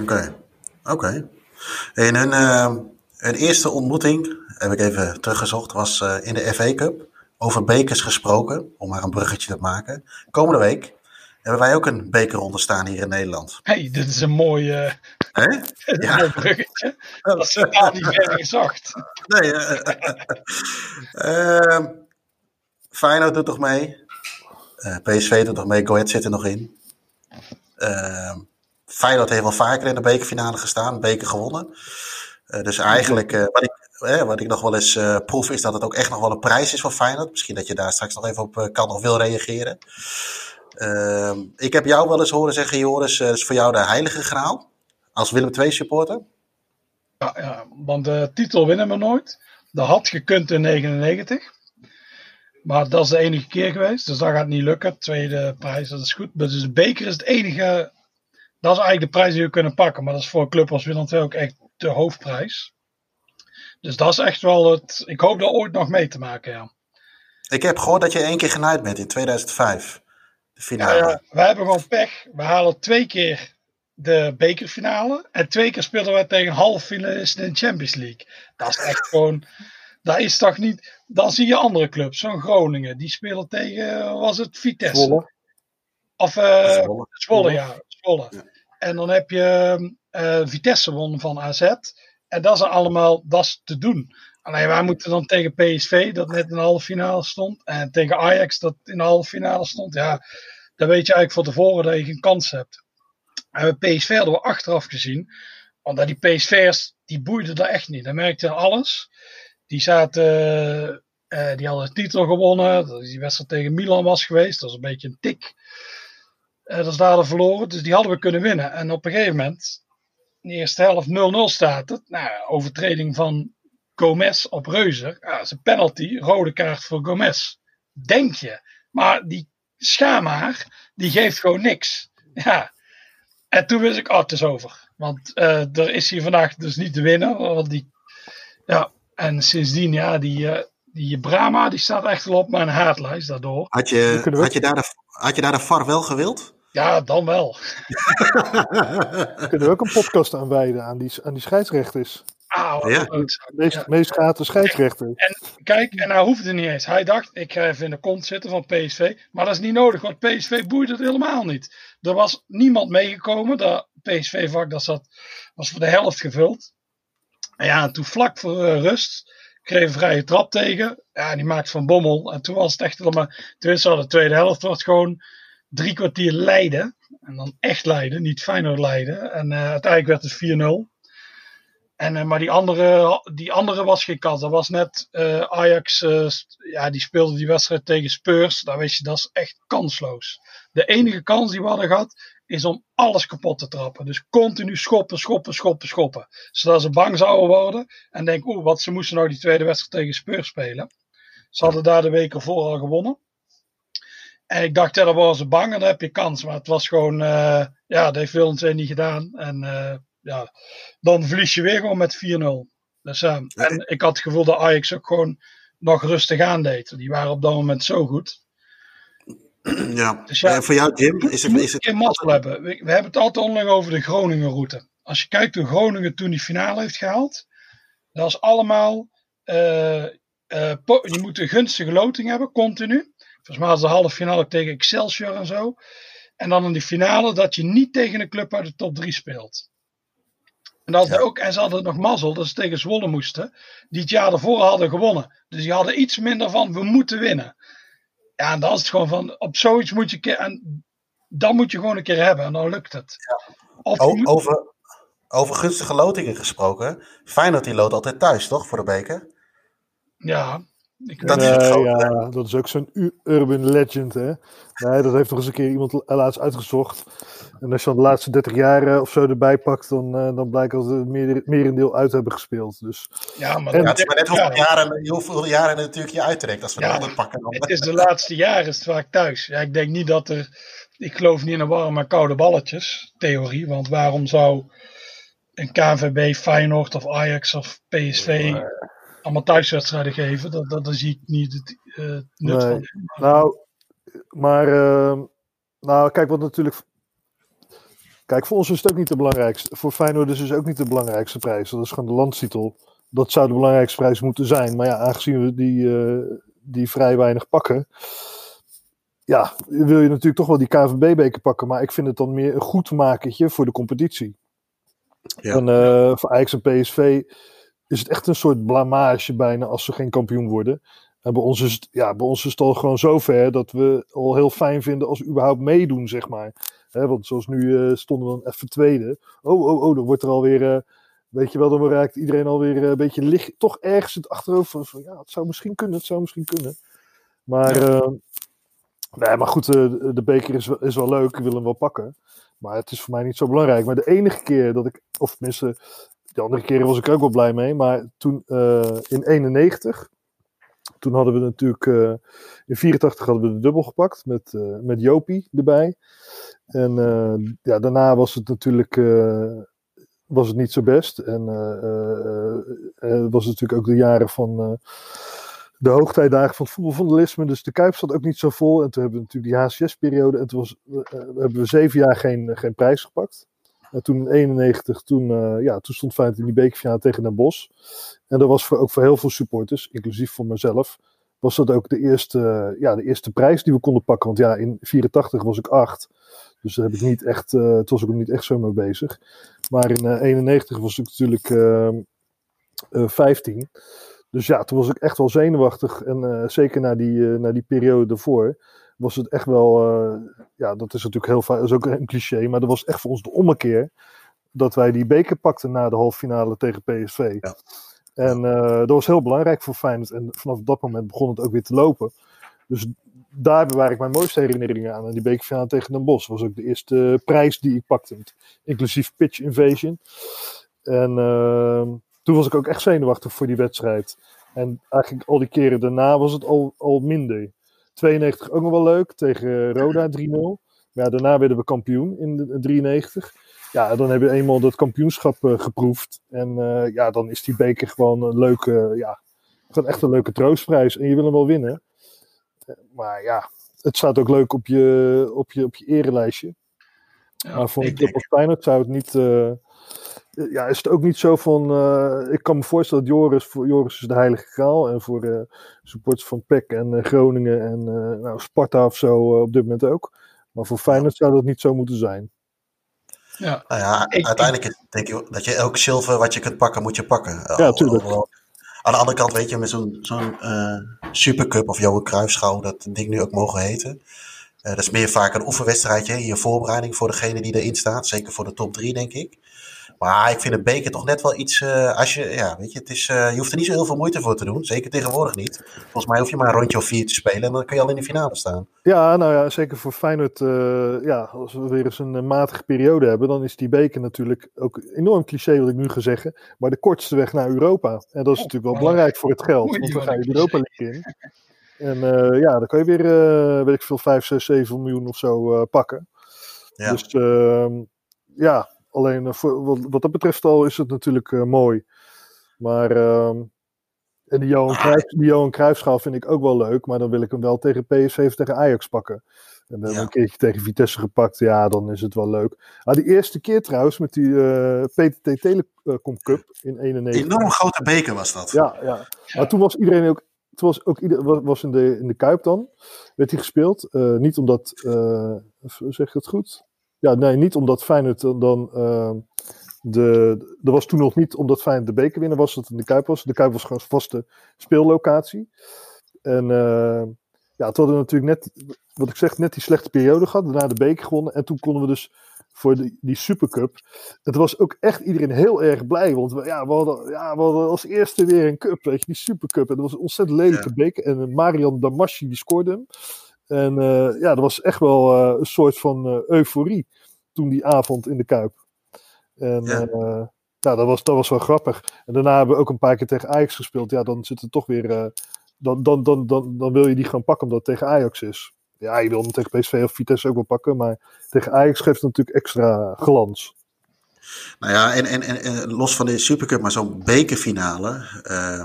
Oké, oké. En een, een eerste ontmoeting heb ik even teruggezocht, was uh, in de FA Cup. Over bekers gesproken, om maar een bruggetje te maken. Komende week hebben wij ook een bekerronde staan hier in Nederland. hey, dit is een mooi, uh, [LAUGHS] ja. mooi bruggetje. Dat is totaal niet verder gezocht. Nee, uh, [LAUGHS] Feyenoord doet toch mee. PSV doet nog mee, Go zit er nog in. Feyenoord heeft wel vaker in de bekerfinale gestaan, beker gewonnen. Dus eigenlijk, wat ik wat ik nog wel eens uh, proef, is dat het ook echt nog wel een prijs is voor Feyenoord. Misschien dat je daar straks nog even op kan of wil reageren. Uh, ik heb jou wel eens horen zeggen, Joris, uh, is voor jou de heilige graal. Als Willem II supporter. Ja, ja, want de titel winnen we nooit. Dat had gekund in 99. Maar dat is de enige keer geweest. Dus dat gaat niet lukken. Tweede prijs, dat is goed. Dus de beker is het enige. Dat is eigenlijk de prijs die we kunnen pakken. Maar dat is voor een club als Willem II ook echt de hoofdprijs. Dus dat is echt wel het. Ik hoop daar ooit nog mee te maken, ja. Ik heb gehoord dat je één keer genaaid bent in 2005. De finale. Ja, ja, we hebben gewoon pech. We halen twee keer de bekerfinale. En twee keer speelden we tegen halffinalisten in de Champions League. Dat is echt gewoon. Dat is toch niet. Dan zie je andere clubs, zo'n Groningen. Die spelen tegen. Was het Vitesse? Zwolle. Of uh, Zwolle. Zwolle, ja. Zwolle. Ja. En dan heb je uh, Vitesse won van AZ. En dat is allemaal dat te doen. Alleen wij moeten dan tegen PSV, dat net in de halve finale stond. En tegen Ajax, dat in de halve finale stond. Ja, dan weet je eigenlijk van tevoren dat je geen kans hebt. En bij PSV hadden we achteraf gezien. Want die PSV'ers, die boeiden daar echt niet. Dan merkte alles. Die zaten, uh, die hadden de titel gewonnen. Die wedstrijd tegen Milan was geweest. Dat was een beetje een tik. Dat is daar verloren. Dus die hadden we kunnen winnen. En op een gegeven moment, in de eerste helft 0-0 staat het. Nou, overtreding van Gomez op Reuzer. Ja, dat is een penalty, rode kaart voor Gomez. Denk je. Maar die Schamaar, die geeft gewoon niks. Ja. En toen wist ik, oh, het is over. Want uh, er is hier vandaag dus niet te winnen. Want die, ja, en sindsdien, ja, die, uh, die Brahma, die staat echt wel op mijn haatlijst daardoor. Had je, had je, daar, de, had je daar de VAR wel gewild? Ja, dan wel. [LAUGHS] Kunnen we ook een podcast aanwijden aan die, aan die scheidsrechters? Ah, ja. meest, meest scheidsrechter. En, kijk, en nou hoeft het niet eens. Hij dacht, ik ga even in de kont zitten van PSV. Maar dat is niet nodig, want PSV boeit het helemaal niet. Er was niemand meegekomen. Dat PSV-vak dat zat, was voor de helft gevuld. En ja, toen vlak voor uh, rust kreeg een vrije trap tegen. Ja, die maakt van Bommel. En toen was het echt helemaal... Tenminste, de tweede helft was gewoon drie kwartier leiden. En dan echt leiden, niet Feyenoord leiden. En uh, uiteindelijk werd het 4-0. En, uh, maar die andere, die andere was geen. Dat was net uh, Ajax, ja, die speelde die wedstrijd tegen Spurs. Daar weet je, dat is echt kansloos. De enige kans die we hadden gehad, is om alles kapot te trappen. Dus continu schoppen, schoppen, schoppen, schoppen. Zodat ze bang zouden worden. En denk, oeh, wat ze moesten nou die tweede wedstrijd tegen Spurs spelen. Ze hadden daar de weken voor al gewonnen. En ik dacht, ja, dan waren ze bang en dan heb je kans. Maar het was gewoon, uh, ja, dat heeft Willens niet gedaan. En uh, ja, dan verlies je weer gewoon met 4-0. Dus, uh, en ik had het gevoel dat Ajax ook gewoon nog rustig aandeed. Die waren op dat moment zo goed. [CLEARS THROAT] Ja, dus ja voor jou Jim, is het... Is het... mazzel hebben. We, we, hebben het altijd onderling over de Groningen route. Als je kijkt hoe Groningen toen die finale heeft gehaald. Dat is allemaal... je moet een gunstige loting hebben, continu. Volgens mij was de halve finale tegen Excelsior en zo. En dan in die finale dat je niet tegen een club uit de top 3 speelt. En, dat Ja. ook, en ze hadden nog mazzel dat ze tegen Zwolle moesten. Die het jaar ervoor hadden gewonnen. Dus die hadden iets minder van, we moeten winnen. Ja, en dan is het gewoon van, op zoiets moet je en dan moet je gewoon een keer hebben. En dan lukt het. Of je O- moet- over, over gunstige lotingen gesproken. Feyenoord die loodt altijd thuis, toch? Voor de beker. ja, ik Dat is het ja, dat is ook zo'n urban legend, hè. Nee, dat heeft nog eens een keer iemand la- laatst uitgezocht. En als je dan de laatste 30 jaar of zo erbij pakt, dan, eh, dan blijkt dat we het meer, merendeel uit hebben gespeeld. Dus ja, maar En- Ja, het is maar net hoeveel ja, jaren, hoeveel jaren natuurlijk je uittrekt. Als we Ja. de 100 pakken. Dan... Het is de laatste jaren is het vaak thuis. Ja, ik denk niet dat er. Ik geloof niet in een warme en koude balletjes theorie. Want waarom zou een KNVB, Feyenoord of Ajax of PSV allemaal thuiswedstrijden geven? Dat, dat, daar zie ik niet het eh, nut Nee. van. Nou, maar ehm, nou, kijk wat natuurlijk. Kijk, voor ons is het ook niet de belangrijkste. Voor Feyenoord is het ook niet de belangrijkste prijs. Dat is gewoon de landstitel. Dat zou de belangrijkste prijs moeten zijn. Maar ja, aangezien we die, eh, die vrij weinig pakken. Ja, wil je natuurlijk toch wel die KVB-beker pakken. Maar ik vind het dan meer een goedmakertje voor de competitie. Ja. En eh, voor Ajax en PSV is het echt een soort blamage bijna als ze geen kampioen worden. En bij ons is het, ja, bij ons is het al gewoon zover dat we al heel fijn vinden als we überhaupt meedoen, zeg maar. Want zoals nu eh, stonden we dan even tweede. Oh, oh, oh, dan wordt er alweer, eh weet je wel, dan raakt iedereen alweer eh, een beetje licht, toch ergens het achterhoofd van, ja, het zou misschien kunnen, het zou misschien kunnen. Maar, eh, nee, maar goed, de, beker is, is wel leuk, ik wil hem wel pakken. Maar het is voor mij niet zo belangrijk. Maar de enige keer dat ik, of tenminste, de andere keren was ik ook wel blij mee. Maar toen eh, in 91, toen hadden we natuurlijk, eh, in 84 hadden we de dubbel gepakt met, eh, met Jopie erbij. En ja, daarna was het natuurlijk was het niet zo best. En het was natuurlijk ook de jaren van de hoogtijdagen van het voetbalvandalisme. Dus de Kuip zat ook niet zo vol. En toen hebben we natuurlijk die HCS-periode. En toen hebben we zeven jaar geen, geen prijs gepakt. En toen in 91, toen, eh, ja, toen stond Feyenoord in die bekerfinale tegen Den Bosch. En dat was voor, ook voor heel veel supporters, inclusief voor mezelf, was dat ook de eerste, ja, de eerste prijs die we konden pakken. Want ja, in 84 was ik acht. Dus daar heb ik niet echt, toen was ik ook niet echt zo mee bezig. Maar in eh, 91 was ik natuurlijk eh, eh, 15. Dus ja, toen was ik echt wel zenuwachtig. En zeker na die, na die periode daarvoor was het echt wel, eh, ja, dat is natuurlijk heel vaak, dat is ook een cliché, maar dat was echt voor ons de ommekeer dat wij die beker pakten na de halve finale tegen PSV. Ja. En eh, dat was heel belangrijk voor Feyenoord. En vanaf dat moment begon het ook weer te lopen. Dus daar bewaar ik mijn mooiste herinneringen aan. En die bekerfinale tegen Den Bosch was ook de eerste prijs die ik pakte. Inclusief Pitch Invasion. En ehm, toen was ik ook echt zenuwachtig voor die wedstrijd. En eigenlijk al die keren daarna was het al, al minder. 92 ook nog wel leuk tegen Roda 3-0. Maar ja, daarna werden we kampioen in de 93. Ja, dan heb je eenmaal dat kampioenschap eh, geproefd. En eh, ja, dan is die beker gewoon een leuke, ja, gewoon echt een leuke troostprijs. En je wil hem wel winnen. Eh, Maar ja, het staat ook leuk op je, op je, op je erelijstje. Ja, maar voor een ik als Feyenoord zou het niet... eh, ja, is het ook niet zo van... eh, ik kan me voorstellen dat Joris... Voor Joris is de heilige graal. En voor eh supporters van PEC en eh, Groningen en eh, nou, Sparta of zo op dit moment ook. Maar voor Feyenoord zou dat niet zo moeten zijn. ja. Nou ja, Ik- uiteindelijk denk ik dat je elk zilver wat je kunt pakken, moet je pakken. Ja, Al- tuurlijk. al- Aan de andere kant weet je, met zo'n zo'n eh, supercup of Johan Cruijffschaal, dat ding nu ook mogen heten. Eh, dat is meer vaak een oefenwedstrijdje in je voorbereiding voor degene die erin staat. Zeker voor de top 3, denk ik. Maar ik vind een beker toch net wel iets. eh, als je, ja, weet je, het is, eh, je hoeft er niet zo heel veel moeite voor te doen. Zeker tegenwoordig niet. Volgens mij hoef je maar een rondje of vier te spelen en dan kun je al in de finale staan. Ja, nou ja, zeker voor Feyenoord. eh, ja, als we weer eens een matige periode hebben, dan is die beker natuurlijk ook enorm cliché, wat ik nu ga zeggen. Maar de kortste weg naar Europa. En dat is natuurlijk wel Oh, belangrijk voor het geld, want dan ga je Europa League in. En ja, dan kan je weer, weet ik veel, 5, 6, 7 miljoen of zo pakken. Ja. Dus ehm, ja, alleen eh, voor, wat, wat dat betreft al is het natuurlijk eh, mooi. Maar ehm, en die Johan, Cruijff, die Johan Cruijffschaal vind ik ook wel leuk, maar dan wil ik hem wel tegen PSV of tegen Ajax pakken. En we hebben Ja. een keertje tegen Vitesse gepakt, ja, dan is het wel leuk. Ah, die eerste keer trouwens met die eh, PTT Telecom Cup in 91. Enorm grote beker was dat. Ja, ja. Maar toen was iedereen ook. Toen was ook ieder, wa- was in de, in de Kuip dan. Werd hij gespeeld. Niet omdat. zeg ik het goed? Ja, nee, niet omdat Feyenoord dan. dan eh, de, er was toen nog niet, omdat Feyenoord de beker winnen was, dat het in de Kuip was. De Kuip was gewoon vaste speellocatie. En uh, ja, toen hadden we natuurlijk net, wat ik zeg, net die slechte periode gehad. Daarna de beker gewonnen. En toen konden we dus voor die, die Supercup. Het was ook echt iedereen heel erg blij. Want we, ja, we, hadden, ja, we hadden als eerste weer een cup, weet je, die Supercup. En dat was een ontzettend lelijke ja. beker. En Marian Damashi die scoorde hem. En uh, ja, dat was echt wel uh, een soort van uh, euforie toen die avond in de Kuip. En ja. ja, dat, was, dat was wel grappig. En daarna hebben we ook een paar keer tegen Ajax gespeeld. Ja, dan zit het toch weer... dan, dan, dan, dan, dan wil je die gaan pakken omdat het tegen Ajax is. Ja, je wil hem tegen PSV of Vitesse ook wel pakken. Maar tegen Ajax geeft het natuurlijk extra glans. Nou ja, en, en, en los van de Supercup, maar zo'n bekerfinale.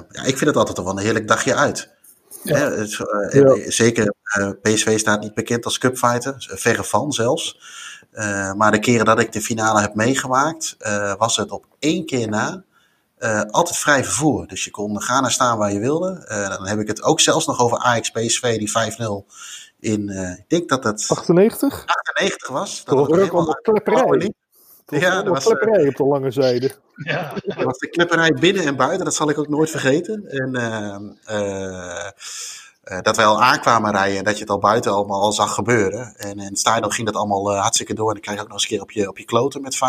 ja, ik vind het altijd wel een heerlijk dagje uit. Ja. Uh, ja. Zeker uh, PSV staat niet bekend als cupfighter, verre van zelfs. Maar de keren dat ik de finale heb meegemaakt, was het op één keer na altijd vrij vervoer. Dus je kon gaan en staan waar je wilde. dan heb ik het ook zelfs nog over Ajax PSV, die 5-0 in, ik denk dat het 98, 98 was. Dat was ook klepperij. Ja, dat was klepperij op de lange zijde. Ja. Dat was de klepperij binnen en buiten, dat zal ik ook nooit vergeten. En uh, uh, dat wij al aankwamen rijden en dat je het al buiten allemaal al zag gebeuren. En in het stadion ging dat allemaal uh, hartstikke door. En dan krijg je ook nog eens een keer op je, op je kloten met 5-0.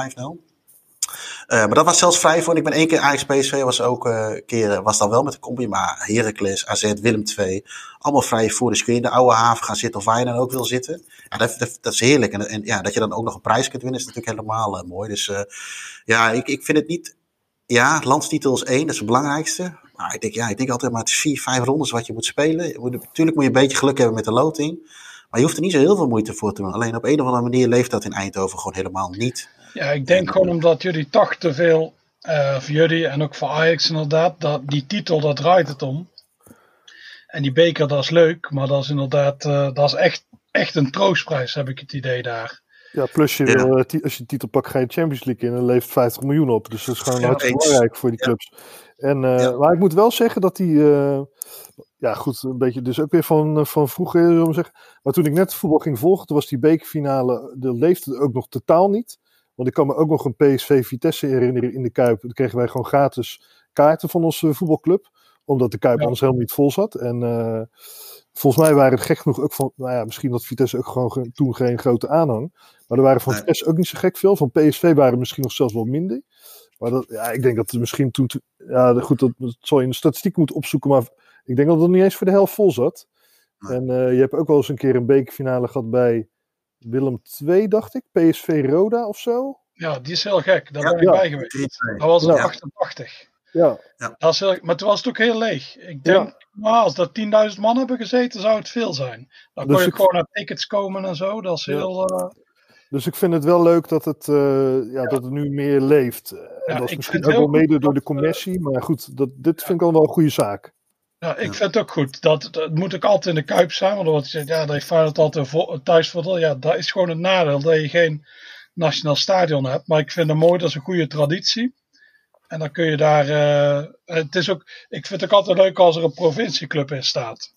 Uh, maar dat was zelfs vrij voor. Ik ben één keer Ajax PSV was ook uh, keer, was dan wel met de combi. Maar Heracles, AZ, Willem II. Allemaal vrij voor. Dus kun je in de oude haven gaan zitten of waar je dan ook wil zitten. Ja, dat, dat, dat is heerlijk. En, en, ja, dat je dan ook nog een prijs kunt winnen is natuurlijk helemaal uh, mooi. Dus ja, ik, ik vind het niet... Ja, landstitel is één, dat is het belangrijkste. Maar ik denk, ja, ik denk altijd maar het is vier, vijf rondes wat je moet spelen. Je moet, natuurlijk moet je een beetje geluk hebben met de loting. Maar je hoeft er niet zo heel veel moeite voor te doen. Alleen op een of andere manier leeft dat in Eindhoven gewoon helemaal niet. Ja, ik denk gewoon omdat jullie toch te veel, uh, voor jullie en ook voor Ajax inderdaad, dat die titel, daar draait het om. En die beker, dat is leuk, maar dat is inderdaad, uh, dat is echt, echt een troostprijs, heb ik het idee daar. Ja, plus je, ja. Uh, als je titel pakt, ga je Champions League in en levert 50 miljoen op. Dus dat is gewoon ja, hartstikke belangrijk voor die clubs. En, ja. Maar ik moet wel zeggen dat die, ja goed, een beetje dus ook weer van, van vroeger, zullen we zeggen. Maar toen ik net voetbal ging volgen, toen was die bekerfinale, de leefde ook nog totaal niet. Want ik kan me ook nog een PSV Vitesse herinneren in de Kuip. Dan kregen wij gewoon gratis kaarten van onze voetbalclub. Omdat de Kuip ja. anders helemaal niet vol zat. En uh, volgens mij waren het gek genoeg ook van... Nou ja, misschien had Vitesse ook gewoon toen geen grote aanhang. Maar er waren van nee. Vitesse ook niet zo gek veel. Van PSV waren er misschien nog zelfs wel minder. Maar dat, ja, ik denk dat het misschien toen... Ja, goed, dat, dat zal je in de statistiek moeten opzoeken. Maar ik denk dat het niet eens voor de helft vol zat. Nee. En uh, je hebt ook wel eens een keer een bekerfinale gehad bij... Willem 2, dacht ik. PSV Roda of zo. Ja, die is heel gek. Daar ja, ben ik ja. bij geweest. Dat was ja. 88. Ja. Dat is heel, maar toen was het ook heel leeg. Ik denk, ja. nou, als er 10.000 man hebben gezeten, zou het veel zijn. Dan dus kon je ik... gewoon naar tickets komen en zo. Dat is heel... Uh... Dus ik vind het wel leuk dat het, uh, ja, dat het nu meer leeft. En dat is misschien ook wel mede door de commissie. Maar goed, dat, dit vind ik al wel een goede zaak. Ja, ik vind het ook goed. Dat, dat moet ook altijd in de Kuip zijn. Want wat je zegt, ja, dat heeft Feyenoord altijd vo thuisvoordeel. Ja, dat is gewoon het nadeel. Dat je geen nationaal stadion hebt. Maar ik vind het mooi, dat is een goede traditie. En dan kun je daar. Uh, het is ook, ik vind het ook altijd leuk als er een provincieclub in staat.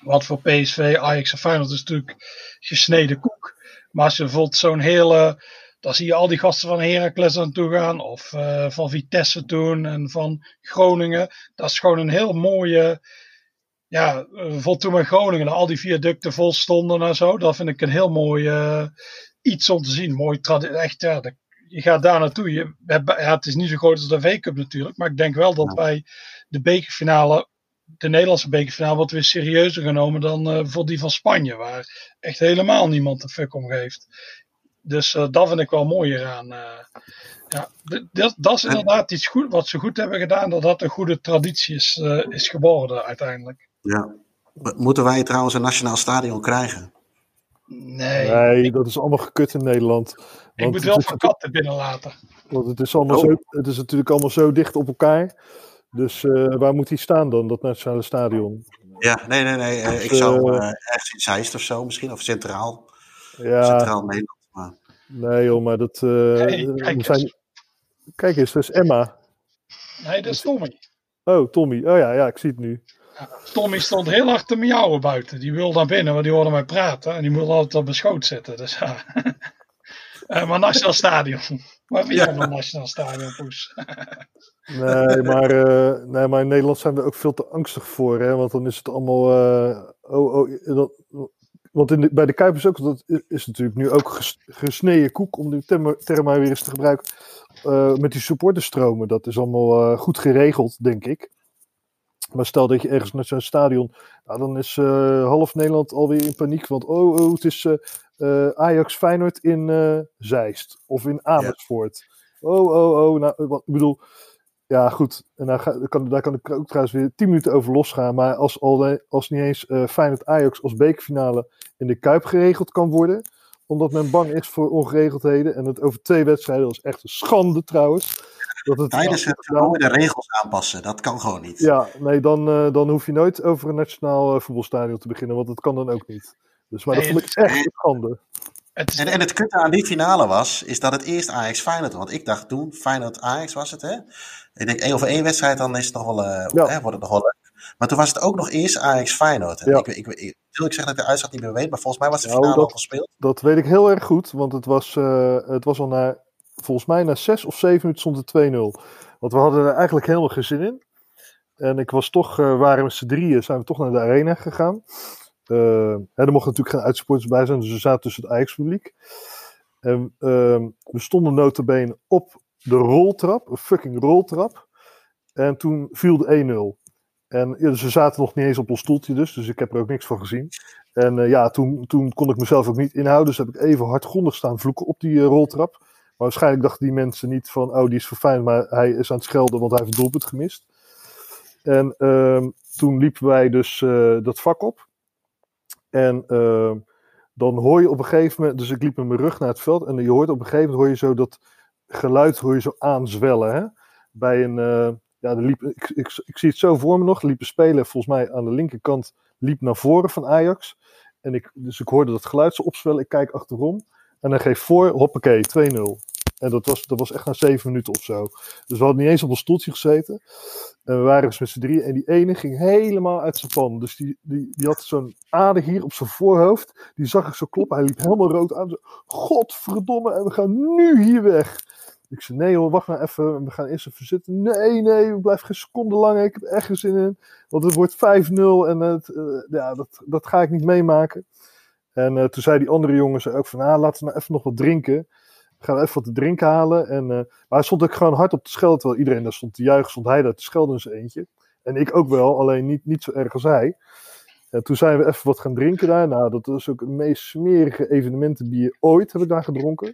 Wat voor PSV, Ajax en Feyenoord is natuurlijk gesneden koek. Maar als je bijvoorbeeld zo'n hele. Dan zie je al die gasten van Heracles aan toe gaan. Of uh, van Vitesse toen. En van Groningen. Dat is gewoon een heel mooie. Ja, bijvoorbeeld toen met Groningen. Al die viaducten vol stonden en zo. Dat vind ik een heel mooi. Uh, iets om te zien. Mooi echt, ja, de, je gaat daar naartoe. Je, ja, het is niet zo groot als de V-Cup natuurlijk. Maar ik denk wel dat wij de bekerfinale, de Nederlandse bekerfinale, wordt weer serieuzer genomen dan uh, voor die van Spanje. Waar echt helemaal niemand een fuck om geeft. Dus uh, dat vind ik wel mooier aan. Uh, ja, dat, dat is inderdaad iets goed, wat ze goed hebben gedaan. Dat dat een goede traditie is, is geworden uiteindelijk. Ja. Moeten wij trouwens een nationaal stadion krijgen? Nee. Nee, dat is allemaal gekut in Nederland. Ik moet wel van katten binnenlaten. Want het is, allemaal oh. zo, het is natuurlijk allemaal zo dicht op elkaar. Dus uh, waar moet hij staan dan, dat nationale stadion? Ja, nee, nee, nee. Uh, ik zou uh, ergens in Zeist of zo misschien, of Centraal. Ja. Centraal Nederland. Maar... Nee joh, maar dat... Hey, kijk, zijn... kijk eens, dat is Emma. Nee, dat is Tommy. Oh, Tommy. Oh ja, ja, ik zie het nu. Ja, Tommy stond heel hard te miauwen buiten. Die wilde naar binnen, want die hoorde mij praten. En die moet altijd op mijn schoot zitten. Dus ja. [LAUGHS] Uh, maar Nationaal Stadion. [LAUGHS] Waar vind je van een Nationaal Stadion, Poes? [LAUGHS] nee, maar, uh, nee, maar in Nederland zijn we ook veel te angstig voor. Hè? Want dan is het allemaal... Uh, oh, oh, dat, want in de, bij de Kuipers ook, dat is natuurlijk nu ook ges, gesneden koek, om die term, maar weer eens te gebruiken, met die supporterstromen. Dat is allemaal goed geregeld, denk ik. Maar stel dat je ergens naar zo'n stadion, nou, dan is half Nederland alweer in paniek. Want oh, oh het is uh, Ajax Feyenoord in uh, Zeist of in Amersfoort. Ja. Oh, oh, oh. Nou, wat, ik bedoel, ja, goed. En daar, ga, kan, daar kan ik ook trouwens weer 10 minuten over losgaan. Maar als, al, als niet eens uh, Feyenoord Ajax als bekerfinale in de Kuip geregeld kan worden. Omdat men bang is voor ongeregeldheden. En het over twee wedstrijden, dat is echt een schande trouwens. Dat het Tijdens het toernooi de regels aanpassen, dat kan gewoon niet. Ja, nee, dan, uh, dan hoef je nooit over een nationaal uh, voetbalstadion te beginnen, want dat kan dan ook niet. Dus maar dat vond ik echt een schande. Het en, en het kutte aan die finale was, is dat het eerst Ajax Feyenoord Want ik dacht toen, Feyenoord Ajax was het, hè? Ik denk één over één wedstrijd, dan is het nog wel, uh, ja. hè, wordt het nog wel leuk. Maar toen was het ook nog eerst Ajax Feyenoord. Ja. Ik, ik, ik, wil ik zeggen dat ik de uitslag niet meer weet, maar volgens mij was de finale nou, dat, al gespeeld. Dat weet ik heel erg goed, want het was, uh, het was al na, volgens mij na zes of zeven minuten stond het 2-0. Want we hadden er eigenlijk helemaal geen zin in. En ik was toch, uh, waren met z'n drieën, zijn we toch naar de arena gegaan. Uh, er mochten natuurlijk geen uitsporters bij zijn, dus we zaten tussen het Ajax-publiek. En uh, we stonden notabene op de roltrap, een fucking roltrap. En toen viel de 1-0. En ja, dus we zaten nog niet eens op ons stoeltje dus, dus ik heb er ook niks van gezien. En uh, ja, toen, toen kon ik mezelf ook niet inhouden, dus heb ik even hardgrondig staan vloeken op die uh, roltrap. Maar waarschijnlijk dachten die mensen niet van, oh die is verfijnd, maar hij is aan het schelden, want hij heeft een doelpunt gemist. En uh, toen liepen wij dus dat vak op. En uh, dan hoor je op een gegeven moment, dus ik liep met mijn rug naar het veld en je hoort op een gegeven moment hoor je zo dat geluid hoor je zo aanzwellen. Hè? Bij een, uh, ja, liep, ik, ik, zie het zo voor me nog, liep een speler volgens mij aan de linkerkant, liep naar voren van Ajax. En ik, dus ik hoorde dat geluid zo opzwellen, ik kijk achterom en dan geef voor, hoppakee, 2-0. En dat was, dat was echt na zeven minuten of zo. Dus we hadden niet eens op een stoeltje gezeten. En we waren dus met z'n drie. En die ene ging helemaal uit zijn pan. Dus die, die, die had zo'n ader hier op zijn voorhoofd. Die zag ik zo kloppen. Hij liep helemaal rood aan. Zo, Godverdomme, en we gaan nu hier weg. Ik zei, nee hoor, wacht maar even. We gaan eerst even zitten. Nee, nee, we blijven geen seconde langer. Ik heb echt geen zin in. Want het wordt 5-0 en het, uh, ja, dat, dat ga ik niet meemaken. En uh, toen zei die andere jongens ook van, ah, laten we nou even nog wat drinken gaan even wat te drinken halen. En, uh, maar hij stond ook gewoon hard op te schelden. Terwijl iedereen daar stond te juichen, stond hij daar te schelden in zijn eentje. En ik ook wel, alleen niet, niet zo erg als hij. En toen zijn we even wat gaan drinken daar. Nou, dat was ook het meest smerige evenementenbier ooit, heb ik daar gedronken.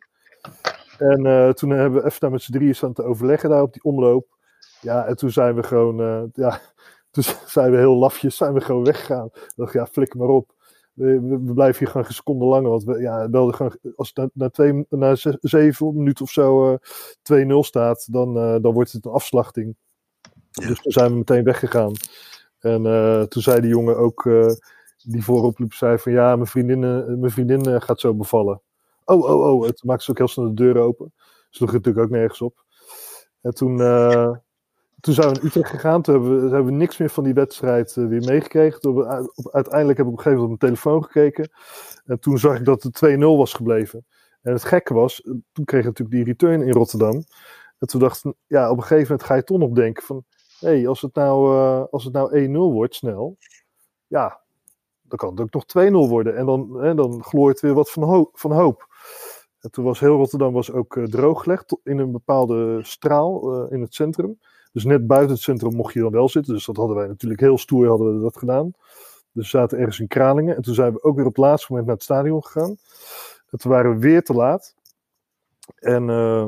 En uh, toen hebben we even daar met z'n drieën staan te overleggen daar op die omloop. Ja, en toen zijn we gewoon, uh, ja, [LAUGHS] toen zijn we heel lafjes, zijn we gewoon weggegaan. Ik dacht, ja, flik maar op we, we, blijven hier gewoon een seconde langer. Want we, ja, belden gewoon, als het na, na, twee, na zeven minuten of zo uh, 2-0 staat, dan, uh, dan wordt het een afslachting. Ja. Dus toen zijn we meteen weggegaan. En uh, toen zei die jongen ook, die voorop liep, zei van ja, mijn vriendin, mijn vriendin gaat zo bevallen. Oh, oh, oh. Het maakte ze ook heel snel de deur open. Sloeg natuurlijk ook nergens op. En toen, toen zijn we naar Utrecht gegaan. Toen hebben we, hebben we niks meer van die wedstrijd uh, weer meegekregen. Toen uiteindelijk heb ik op een gegeven moment op mijn telefoon gekeken. En toen zag ik dat het 2-0 was gebleven. En het gekke was, eh, toen kreeg ik natuurlijk die return in Rotterdam. En toen dacht ik, ja, op een gegeven moment ga je toch nog denken van... Hé, hey, als het nou, uh, als het nou 1-0 wordt snel, ja, dan kan het ook nog 2-0 worden. En dan, hè, dan glooit weer wat van, van hoop. En toen was heel Rotterdam was ook drooggelegd in een bepaalde straal in het centrum. Dus net buiten het centrum mocht je dan wel zitten. Dus dat hadden wij natuurlijk heel stoer hadden we dat gedaan. Dus we zaten ergens in Kralingen. En toen zijn we ook weer op het laatste moment naar het stadion gegaan. En waren we weer te laat. En uh,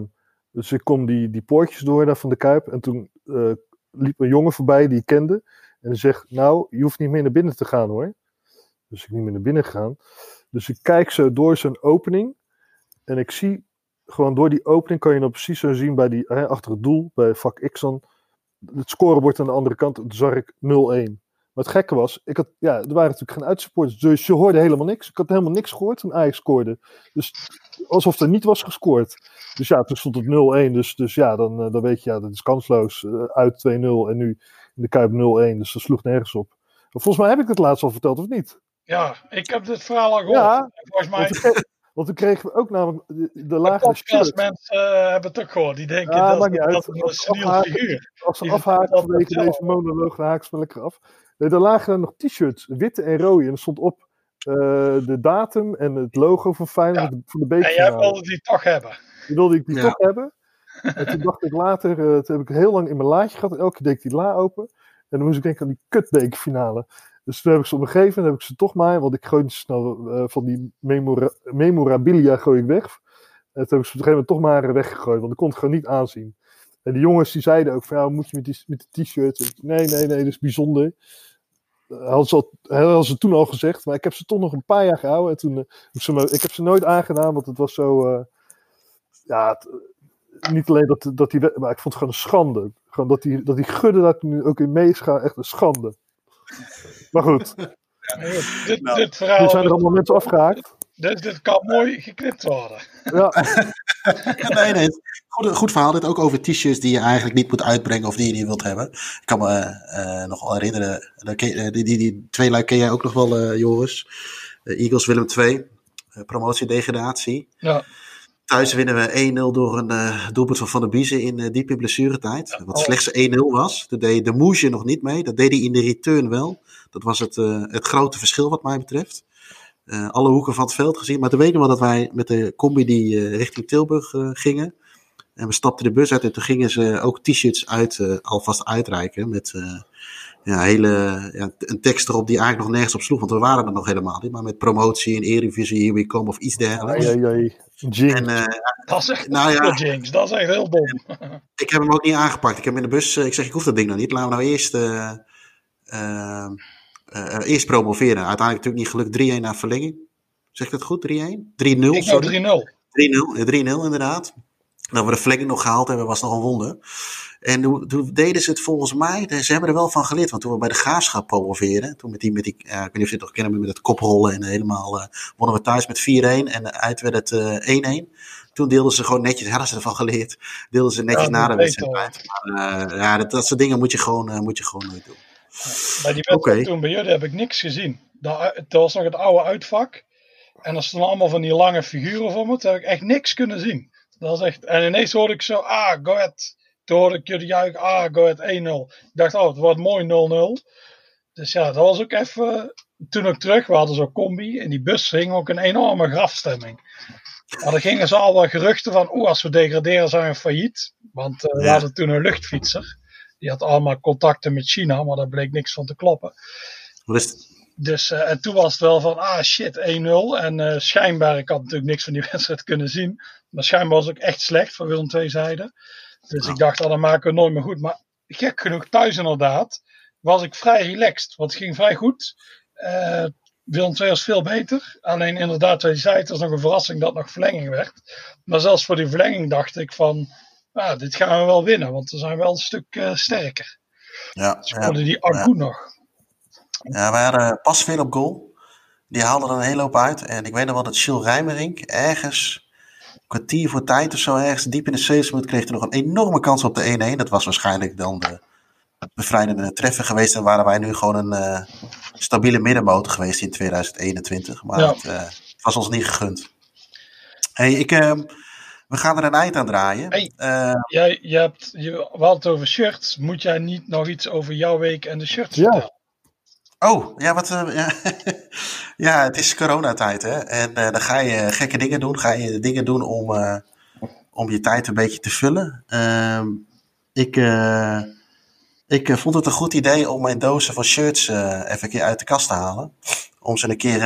dus ik kom die, die poortjes door daar van de Kuip. En toen uh, liep een jongen voorbij die ik kende. En die zegt, nou, je hoeft niet meer naar binnen te gaan hoor. Dus ik niet meer naar binnen gegaan. Dus ik kijk zo door zijn opening. En ik zie gewoon door die opening kan je dan precies zo zien bij die, hè, achter het doel, bij vak X het scorebord aan de andere kant, zag ik 0-1. Maar het gekke was, ik had, ja, er waren natuurlijk geen uitsupporters, dus je hoorde helemaal niks. Ik had helemaal niks gehoord toen Ajax scoorde. Dus alsof er niet was gescoord. Dus ja, toen stond het 0-1. Dus, dus ja, dan, eh, dan weet je, ja, dat is kansloos. Uh, uit 2-0 en nu in de Kuip 0-1. Dus dat sloeg nergens op. Maar volgens mij heb ik het laatst al verteld, of niet? Ja, ik heb dit verhaal al gehoord. Ja, volgens mij... Want toen kregen we ook namelijk de, de podcastmensen uh, hebben het ook gehoord. Die denken Ja, dat, het een seniel figuur. Als ze afhaken vanwege deze monoloog, dan haken ze me lekker af. Nee, er lagen er nog t-shirts, witte en rode. En er stond op eh, de datum en het logo van Feyenoord voor de En jij wilde die toch hebben. Die wilde ik die Ja. toch hebben. En toen dacht ik later, eh, toen heb ik heel lang in mijn laadje gehad. Elke keer deed ik die la open. En dan moest ik denken aan die kutbekerfinale. Dus toen heb ik ze op een gegeven moment heb ik ze toch maar, want ik gooi snel eh, van die memora memorabilia gooi ik weg. En toen heb ik ze op een gegeven moment toch maar weggegooid, want ik kon het gewoon niet aanzien. En die jongens die zeiden ook van, ja, moet je met, die, met de t-shirt? Nee, nee, nee, dat is bijzonder. Dat hadden ze, ze toen al gezegd, maar ik heb ze toch nog een paar jaar gehouden. En toen, eh, heb ik, heb ze nooit aangedaan, want het was zo, eh, ja, niet alleen dat, dat die, maar ik vond het gewoon een schande. Gewoon dat die, dat die gudde daar nu ook in meegaan, echt een schande. Maar goed, [LAUGHS] goed, dit, Nou, dit verhaal zijn er allemaal mensen afgehaakt. dit, dit kan mooi geknipt worden. Ja, [LAUGHS] nee, nee. Goed, goed verhaal. Dit ook over t-shirts die je eigenlijk niet moet uitbrengen of die je niet wilt hebben. Ik kan me eh, nog wel herinneren. eh, Die, die, die twee lui ken jij ook nog wel, eh, Joris. Eagles Willem II. eh, promotie-degradatie. Ja. Thuis winnen we 1-0 door een eh, doelpunt van Van der Biezen in diep in blessuretijd. Wat Oh. slechts 1-0 was. Dat deed de Moesje nog niet mee. Dat deed hij in de return wel. Dat was het, eh, het grote verschil wat mij betreft. Eh, alle hoeken van het veld gezien. Maar toen weten we wel dat wij met de combi die eh, richting Tilburg eh, gingen. En we stapten de bus uit en toen gingen ze ook t-shirts uit, eh, alvast uitreiken. Met eh, ja, hele, ja, een tekst erop die eigenlijk nog nergens op sloeg. Want we waren er nog helemaal niet. Maar met promotie en Eredivisie, here we come of iets dergelijks. ai, ai, ai. Jinx. En eh, Dat is echt Nou ja. jinx. Dat is echt heel dom. [LAUGHS] ik heb hem ook niet aangepakt. Ik heb hem in de bus, ik zeg ik hoef dat ding nog niet. Laten we nou eerst, eh, eerst promoveren. Uiteindelijk natuurlijk niet gelukt. 3-1 naar verlenging. Zeg ik dat goed? 3-1? 3-0? Ik sorry. nou 3-0. 3-0, eh, 3-0 inderdaad. Dat we de verlenging nog gehaald hebben, was nog een wonder. En toen, toen deden ze het volgens mij, ze hebben er wel van geleerd. Want toen we bij de graafschap promoveren, toen met die, met die ja, ik weet niet of je het nog kennen, met het koprollen en helemaal, eh, wonnen we thuis met 4-1 en uit werd het eh 1-1. Toen deelden ze gewoon netjes, hadden ze ervan geleerd, deelden ze netjes Ja, na de wedstrijd. Maar, eh, ja, dat, dat soort dingen moet je gewoon, eh, moet je gewoon nooit doen. Bij die wedstrijd toen bij jullie heb ik niks gezien. Dat, dat was nog het oude uitvak. En er stonden allemaal van die lange figuren voor me. Toen heb ik echt niks kunnen zien. Dat was echt... En ineens hoorde ik zo, ah, go ahead. Toen hoorde ik jullie juichen, ah, go ahead 1-0. Ik dacht, oh, het wordt mooi 0-0. Dus ja, dat was ook even... Toen ik terug, we hadden zo'n combi. In die bus hing ook een enorme grafstemming. Maar er gingen ze al wel geruchten van, oeh, als we degraderen zijn we failliet. Want eh, we hadden toen een luchtfietser. Die had allemaal contacten met China, maar daar bleek niks van te kloppen. Dus eh, en toen was het wel van, ah shit, 1-0. En eh, schijnbaar, ik had natuurlijk niks van die [LAUGHS] wedstrijd kunnen zien. Maar schijnbaar was het ook echt slecht van Willem twee zijden. Dus Ja. ik dacht, ah, dan maken we het nooit meer goed. Maar gek genoeg, thuis inderdaad, was ik vrij relaxed. Want het ging vrij goed. Eh Willem II was veel beter. Alleen inderdaad, wat je zei, het was nog een verrassing dat nog verlenging werd. Maar zelfs voor die verlenging dacht ik van, ah, dit gaan we wel winnen. Want we zijn wel een stuk eh, sterker. Ja, Ze ja. hadden die Agu nog. Ja, we hadden pas veel op goal. Die haalde er een hele hoop uit. En ik weet nog wel dat Jules Rijmerink ergens, een kwartier voor tijd of zo, ergens diep in de 70 minuut, kreeg er nog een enorme kans op de 1-1. Dat was waarschijnlijk dan de bevrijdende treffer geweest. En waren wij nu gewoon een eh, stabiele middenmotor geweest in 2021. Maar Ja. het, eh, het was ons niet gegund. Hey, ik, eh, we gaan er een eind aan draaien. Hey. Eh, Jij, je hebt, je, we hadden het over shirts. Moet jij niet nog iets over jouw week en de shirts Ja. vertellen? Oh, ja, wat, eh, ja. [LAUGHS] ja, het is coronatijd, hè. En eh, dan ga je gekke dingen doen. Ga je dingen doen om, eh, om je tijd een beetje te vullen. Ehm, ik eh, ik vond het een goed idee om mijn dozen van shirts eh, even een keer uit de kast te halen. Om ze een keer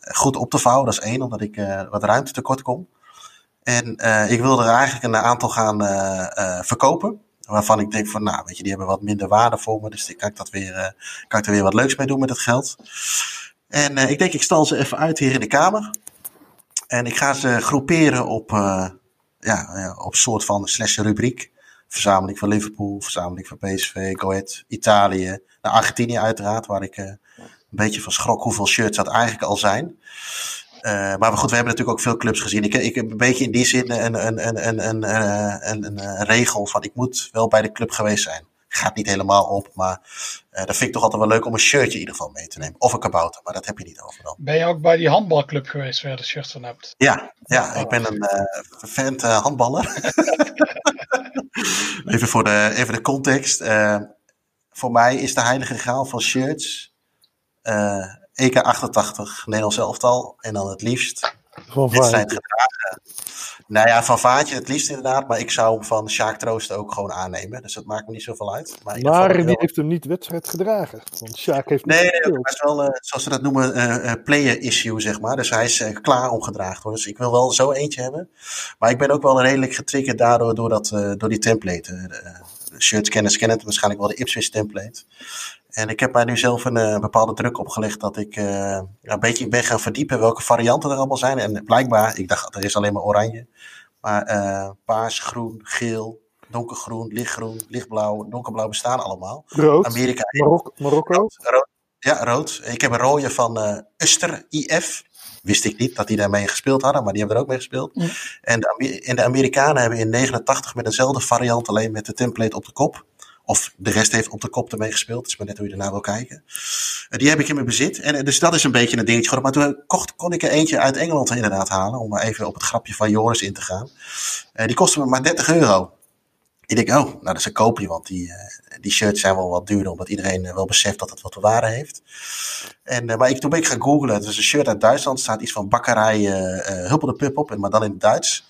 goed op te vouwen. Dat is één, omdat ik eh, wat ruimte tekort kom. En eh, ik wilde er eigenlijk een aantal gaan eh, verkopen. Waarvan ik denk van, nou, weet je, die hebben wat minder waarde voor me. Dus kan ik, dat weer, kan ik er weer wat leuks mee doen met het geld. En ik denk, ik stal ze even uit hier in de kamer. En ik ga ze groeperen op, ja, op soort van slash rubriek. Verzameling van Liverpool, verzameling van PSV, Go Italië. Naar Argentinië uiteraard, waar ik eh, een beetje van schrok hoeveel shirts dat eigenlijk al zijn. Eh, maar goed, we hebben natuurlijk ook veel clubs gezien. Ik, ik heb een beetje in die zin een, een, een, een, een, eh, een, een, regel van ik moet wel bij de club geweest zijn. gaat niet helemaal op. Maar uh, dat vind ik toch altijd wel leuk om een shirtje in ieder geval mee te nemen. Of een kabouter, maar dat heb je niet overal. Ben je ook bij die handbalclub geweest waar je de shirt van hebt? Ja, ja ik ben een uh, fan handballer. [LAUGHS] even voor de, even de context. voor mij is de heilige graal van shirts 88, Nederlands elftal. En dan het liefst van wedstrijd gedragen. Nou ja, van Vaatje het liefst inderdaad. Maar ik zou hem van Sjaak Troost ook gewoon aannemen. Dus dat maakt me niet zoveel uit. Maar, maar die heeft hem niet wedstrijd gedragen. Want Sjaak heeft Nee, nee dat is wel, uh, zoals ze dat noemen, uh, player issue, zeg maar. Dus hij is uh, klaar om gedragen worden. Dus ik wil wel zo eentje hebben. Maar ik ben ook wel redelijk getriggerd daardoor door, dat, door die template. shirts kennen, kennen het waarschijnlijk wel de Ipswich template. En ik heb mij nu zelf een uh, bepaalde druk opgelegd dat ik uh, een beetje ben gaan verdiepen welke varianten er allemaal zijn. En blijkbaar, ik dacht er is alleen maar oranje. Maar uh, paars, groen, geel, donkergroen, lichtgroen, lichtblauw, donkerblauw bestaan allemaal. Rood. Amerika. Marok Marokko. Rood, rood, Ja, rood. Ik heb een rode van Uster IF. Wist ik niet dat die daarmee gespeeld hadden, maar die hebben er ook mee gespeeld. Ja. En, de, en de Amerikanen hebben in 89 met dezelfde variant, alleen met de template op de kop. Of de rest heeft op de kop ermee gespeeld. Het is maar net hoe je ernaar wil kijken. Uh, die heb ik in mijn bezit. En uh, dus dat is een beetje een dingetje geworden. Maar toen kocht, kon ik er eentje uit Engeland inderdaad halen. Om maar even op het grapje van Joris in te gaan. Uh, die kostte me maar 30 euro. Ik denk, oh, nou dat is een koopje. Want die, die shirts zijn wel wat duurder. Omdat iedereen wel beseft dat het wat waarde heeft. En, maar ik, toen ben ik gaan googlen. Het is een shirt uit Duitsland. Staat iets van bakkerij Huppel de Pup op. Maar dan in het Duits.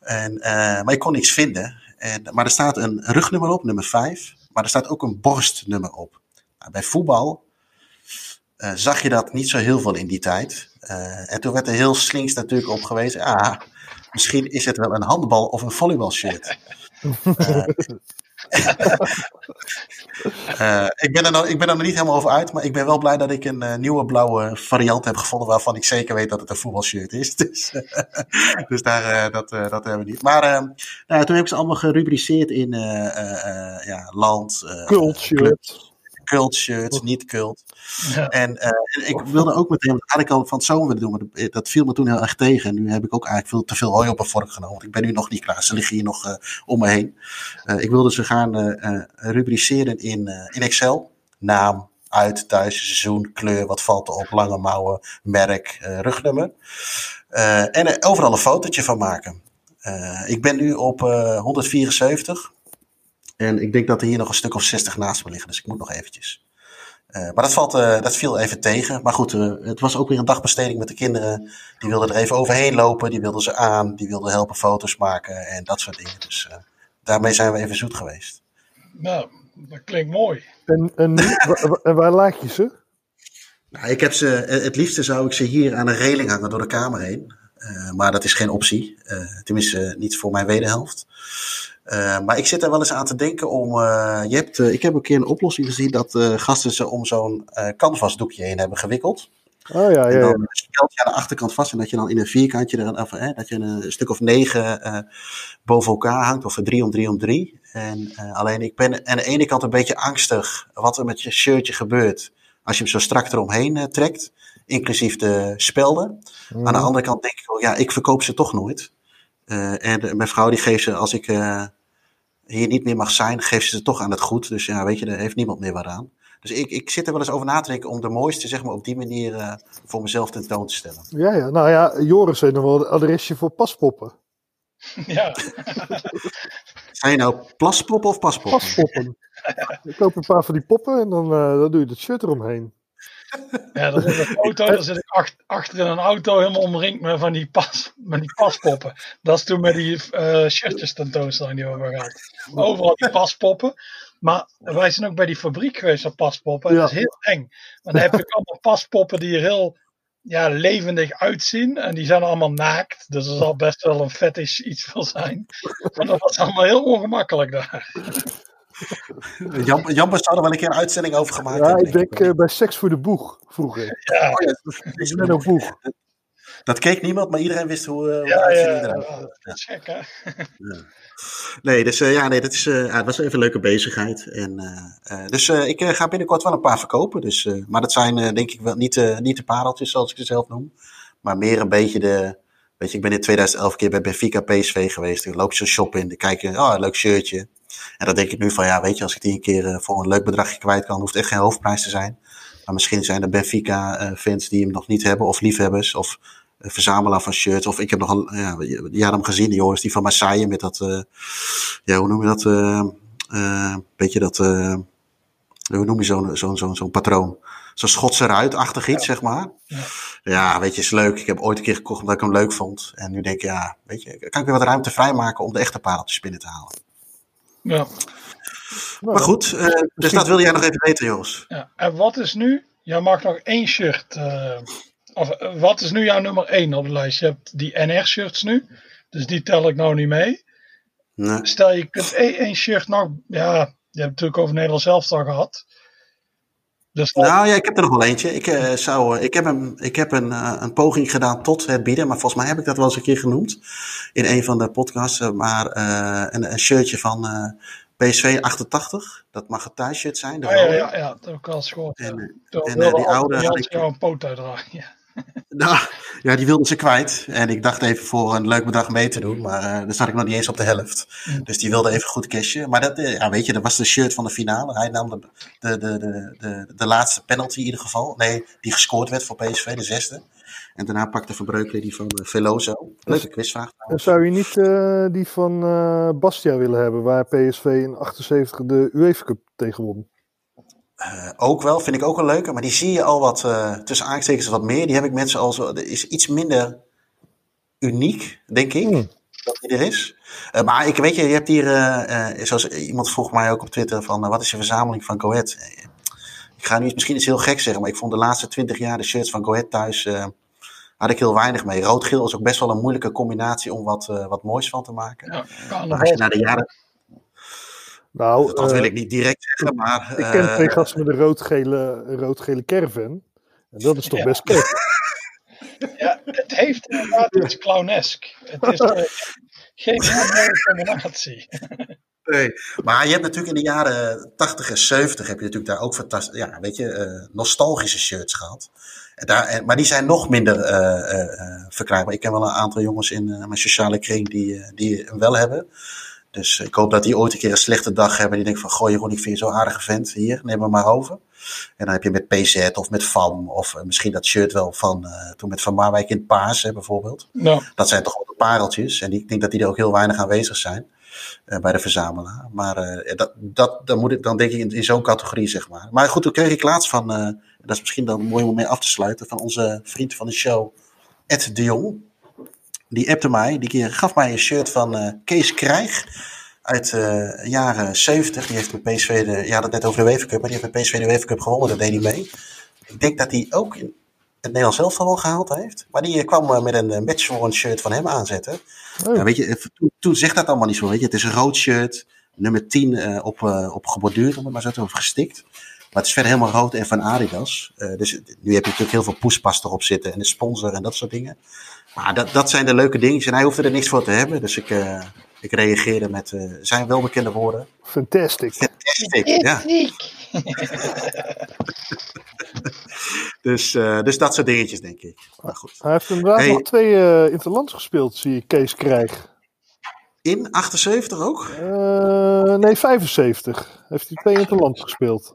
En, maar ik kon niks vinden. En, maar er staat een rugnummer op, nummer 5. Maar er staat ook een borstnummer op. Nou, bij voetbal uh, zag je dat niet zo heel veel in die tijd. Uh, en toen werd er heel slinks natuurlijk op gewezen. Ah, misschien is het wel een handbal- of een volleybalshirt. uh, [LAUGHS] uh, [LAUGHS] ik, ben er nog, ik ben er nog niet helemaal over uit, maar ik ben wel blij dat ik een uh, nieuwe blauwe variant heb gevonden waarvan ik zeker weet dat het een voetbalshirt is. [LAUGHS] Dus, dus daar, dat, dat hebben we niet. Maar nou, toen heb ik ze allemaal gerubriceerd in ja, land, cult shirt. Cult shirts, niet cult. Ja. En, en, ik wilde ook meteen, dat had ik al van het zomer willen doen, maar dat, viel me toen heel erg tegen. En nu heb ik ook eigenlijk veel te veel hooi op een vork genomen. Want ik ben nu nog niet klaar. Ze liggen hier nog uh, om me heen. Uh, ik wilde ze gaan rubriceren in, in Excel. Naam, uit, thuis, seizoen, kleur, wat valt erop, lange mouwen, merk, rugnummer. en overal een fotootje van maken. ik ben nu op 174. En ik denk dat er hier nog een stuk of 60 naast me liggen. Dus ik moet nog eventjes. Uh, maar dat, valt, uh, dat viel even tegen. Maar goed, uh, het was ook weer een dagbesteding met de kinderen. Die wilden er even overheen lopen. Die wilden ze aan. Die wilden helpen foto's maken en dat soort dingen. Dus daarmee zijn we even zoet geweest. Nou, dat klinkt mooi. En, en, en waar laat je ze? Nou, ik heb ze, het liefste zou ik ze hier aan een reling hangen door de kamer heen. maar dat is geen optie. tenminste, niet voor mijn wederhelft. Uh, maar ik zit er wel eens aan te denken om. Uh, je hebt, uh, ik heb een keer een oplossing gezien dat gasten ze om zo'n canvasdoekje heen hebben gewikkeld. Oh ja, ja. En dan stelt je aan de achterkant vast en dat je dan in een vierkantje, er, of, dat je een stuk of negen boven elkaar hangt, of een drie om drie om drie. En alleen ik ben aan de ene kant een beetje angstig wat er met je shirtje gebeurt als je hem zo strak eromheen trekt, inclusief de spelden. Mm. Aan de andere kant denk ik, oh ja, ik verkoop ze toch nooit. En mijn vrouw die geeft ze als ik hier niet meer mag zijn, geeft ze het toch aan het goed. Dus ja, weet je, daar heeft niemand meer wat aan. Dus ik, ik zit er wel eens over na te denken om de mooiste, zeg maar, op die manier uh, voor mezelf tentoon te stellen. Ja, ja. Nou ja, Joris heeft nog wel een adresje voor paspoppen. [LAUGHS] Ja. [LAUGHS] Zijn je nou plaspoppen of paspoppen? Paspoppen. Ik koop een paar van die poppen en dan, uh, dan doe je het shirt eromheen. Ja, dan zit, een auto, dan zit ik achter, achter in een auto helemaal omringd met van die, pas, met die paspoppen. Dat is toen met die uh, shirtjes tentoonstelling die we hebben gehad. Overal die paspoppen. Maar wij zijn ook bij die fabriek geweest van paspoppen. En dat is heel eng. Want dan heb je allemaal paspoppen die er heel ja, levendig uitzien. En die zijn allemaal naakt. Dus er zal best wel een fetish iets van zijn. Maar dat was allemaal heel ongemakkelijk daar. Jan, Jan zou er wel een keer een uitzending over gemaakt Ja, ik denk uh, bij Seks voor de Boeg vroeger. [LAUGHS] Ja, oh, ja is met een boeg. Dat keek niemand, maar iedereen wist hoe, uh, hoe ja, ja, ja, dat is gek, hè? [LAUGHS] Ja. Nee, dus uh, ja, nee, dat is, uh, het was even een leuke bezigheid. En, uh, dus ik ga binnenkort wel een paar verkopen. Dus, maar dat zijn denk ik wel niet, niet de pareltjes zoals ik ze zelf noem. Maar meer een beetje de. Weet je, ik ben in 2011 keer bij Benfica PSV geweest. Ik loop zo shoppen in. Dan kijk je, oh, leuk shirtje. En dan denk ik nu van, ja, weet je, als ik die een keer eh, voor een leuk bedragje kwijt kan, hoeft echt geen hoofdprijs te zijn. Maar misschien zijn er Benfica-fans die hem nog niet hebben, of liefhebbers, of uh, verzamelaar van shirts. Of ik heb nog een, ja, je had hem gezien, die jongens, die van Marseille met dat, uh, ja, hoe noem je dat, uh, beetje dat, hoe noem je zo'n zo'n zo'n zo'n patroon? Zo'n Schotse ruitachtig iets, ja. zeg maar. Ja. ja. weet je, is leuk. Ik heb ooit een keer gekocht omdat ik hem leuk vond. En nu denk ik, ja, weet je, kan ik weer wat ruimte vrijmaken om de echte pareltjes binnen te halen. Ja. Maar goed, uh, dus dat wil jij nog even weten, Jos. Ja, en wat is nu? Jij mag nog één shirt. Uh, of uh, wat is nu jouw nummer één op de lijst? Je hebt die NR-shirts nu, dus die tel ik nou niet mee. Nee. Stel je kunt één shirt nog. Ja, je hebt het natuurlijk over Nederland zelf al gehad. Dus dat... Nou ja, ik heb er nog wel eentje. Ik, uh, zou, ik heb, een, ik heb een, uh, een poging gedaan tot het bieden, maar volgens mij heb ik dat wel eens een keer genoemd in een van de podcasts. Maar een, een shirtje van PSV 88, dat mag het thuisshirt zijn. Oh, ja, ja, ja, dat heb ik al eens gehoord. En, ja. en die oude had ik... een poot uitdragen, ja. Nou, ja, die wilden ze kwijt. En ik dacht even voor een leuk bedrag mee te doen. Maar uh, dan zat ik nog niet eens op de helft. Mm. Dus die wilde even goed cashen. Maar dat, uh, ja, weet je, dat was de shirt van de finale. Hij nam de, de, de, de, de, de laatste penalty in ieder geval. Nee, die gescoord werd voor PSV, de zesde. En daarna pakte Verbreukelen die van uh, Veloso. Leuke quizvraag. En zou je niet uh, die van uh, Bastia willen hebben, waar PSV in 78 de UEFA Cup tegen won? Uh, ook wel, vind ik ook wel leuke. Maar die zie je al wat, uh, tussen aanstekens wat meer. Die heb ik mensen al zo, is iets minder uniek, denk ik. Mm. Dat die er is. Uh, maar ik weet je, je hebt hier, zoals iemand vroeg mij ook op Twitter van, wat is je verzameling van Coët? ik ga nu misschien iets heel gek zeggen, maar ik vond de laatste twintig jaar de shirts van Coët thuis, had ik heel weinig mee. Rood-geel is ook best wel een moeilijke combinatie om wat, wat moois van te maken. Ja, maar als je naar de jaren... Nou, dat wil uh, ik niet direct zeggen, maar... Ik ken uh, twee gasten met een rood-gele, rood-gele caravan. En dat is toch ja. best kut. [LAUGHS] ja, het heeft inderdaad iets clownesk. Het is uh, geen combinatie. Nee, maar je hebt natuurlijk in de jaren 80 en 70 heb je natuurlijk daar ook fantastisch, ja, weet je, uh, nostalgische shirts gehad. En daar, en, maar die zijn nog minder uh, uh, verkrijgbaar. Ik ken wel een aantal jongens in mijn sociale kring die, die hem wel hebben. Dus ik hoop dat die ooit een keer een slechte dag hebben. Die denken van, goh Jeroen, ik vind je zo'n aardige vent. Hier, neem hem maar over. En dan heb je met PZ of met FAM. Of uh, misschien dat shirt wel van, uh, toen met Van Marwijk in het paas, hè, bijvoorbeeld. Ja. Dat zijn toch wel de pareltjes. En ik denk dat die er ook heel weinig aanwezig zijn. Uh, bij de verzamelaar. Maar dat, dat, dan moet ik dan denk ik in, in zo'n categorie, zeg maar. Maar goed, toen kreeg ik laatst van, dat is misschien dan mooi om mee af te sluiten, van onze vriend van de show, Ed de Jong die appte mij, die keer gaf mij een shirt van uh, Kees Krijg uit de uh, jaren 70. Die heeft met PSV de, ja dat net over de UEFA Cup, maar die heeft met PSV de UEFA Cup gewonnen, dat deed hij mee. Ik denk dat hij ook in het Nederlands zelf wel gehaald heeft. Maar die uh, kwam met een matchworn shirt van hem aanzetten. Oh. Ja, weet je, toen, toen zegt dat allemaal niet zo, weet je. Het is een rood shirt, nummer 10 op, op geborduurd, om het maar zo te over gestikt. Maar het is verder helemaal rood en van Adidas. dus nu heb je natuurlijk heel veel poespas erop zitten en de sponsor en dat soort dingen. Maar dat, dat zijn de leuke dingetjes. En hij hoefde er niks voor te hebben. Dus ik, uh, ik reageerde met uh, zijn welbekende woorden. Fantastic. Fantastic, ja. [LAUGHS] dus, uh, dus dat soort dingetjes, denk ik. Maar goed. Hij heeft inderdaad hey. nog twee uh, interlands gespeeld, zie ik Kees Krijg. In 78 ook? Uh, nee, 75. Heeft hij twee interlands gespeeld.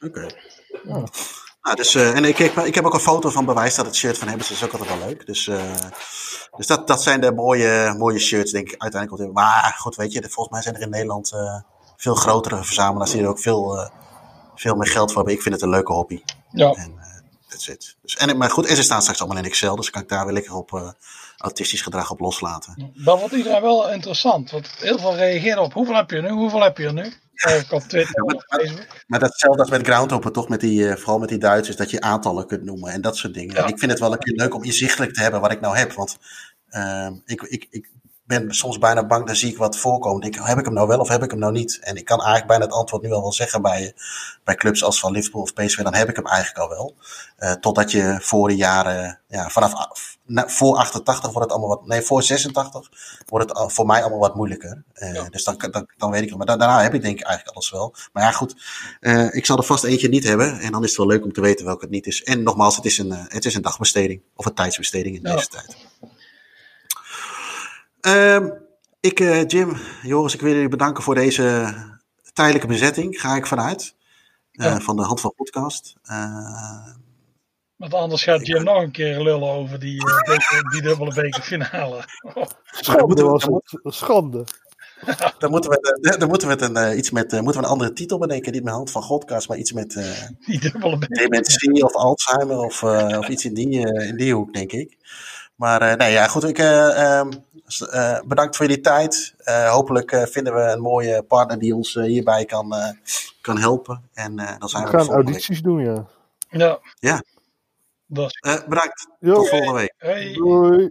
Oké. Okay. Ja. Nou, dus, uh, en ik, ik, ik, heb ook een foto van bewijs dat het shirt van hem is. Dat is ook altijd wel leuk. Dus, uh, dus dat, dat zijn de mooie, mooie shirts, denk ik, uiteindelijk. Maar goed, weet je, volgens mij zijn er in Nederland uh, veel grotere verzamelaars die er ook veel, veel meer geld voor hebben. Ik vind het een leuke hobby. Ja. En that's it. Dus, en, maar goed, en ze staan straks allemaal in Excel, dus kan ik daar weer lekker op autistisch gedrag op loslaten. Dat wordt iedereen wel interessant, want heel veel reageren op hoeveel heb je nu, hoeveel heb je nu? Op Twitter, ja, maar, datzelfde als met Groundhopper, toch? Met die, uh, vooral met die Duitsers, dat je aantallen kunt noemen en dat soort dingen. Ja. Ik vind het wel een keer leuk om inzichtelijk te hebben wat ik nou heb. Want uh, ik, ik, ik ben soms bijna bang, dan zie ik wat voorkomen. Denk, heb ik hem nou wel of heb ik hem nou niet? En ik kan eigenlijk bijna het antwoord nu al wel zeggen bij, bij clubs als van Liverpool of PSV, dan heb ik hem eigenlijk al wel. Uh, totdat je voor de jaren, ja, vanaf na, voor 88 wordt het allemaal wat, nee, voor 86 wordt het voor mij allemaal wat moeilijker. Uh, ja. Dus dan, dan, dan weet ik het. Maar daarna heb ik denk ik eigenlijk alles wel. Maar ja, goed, uh, ik zal er vast eentje niet hebben. En dan is het wel leuk om te weten welke het niet is. En nogmaals, het is een, het is een dagbesteding of een tijdsbesteding in deze tijd. Um, Ik, eh, Jim, Joris, ik wil jullie bedanken voor deze tijdelijke bezetting, ga ik vanuit. eh, Ja. Van de Hand van Podcast. Eh, Want anders gaat Jim nog een keer lullen over die, eh, die dubbele bekerfinale. [LAUGHS] Schande moeten we- was het. Schande. [LAUGHS] dan moeten we, dan moeten we, het een, iets met, moeten we een andere titel bedenken. Niet met Hand van Godcast, maar iets met eh, Die dubbele beker. dementie of Alzheimer of, eh, of iets in die, in die hoek, denk ik. Maar eh, nee, ja, goed. Ik, eh, ehm, eh, bedankt voor jullie tijd. Eh, hopelijk eh, vinden we een mooie partner die ons hierbij kan, eh, kan helpen. En eh, dan zijn We we, gaan audities doen, ja. Ja. Ja. Dat is Eh, bedankt. Jo, Tot volgende week. Hey. doei.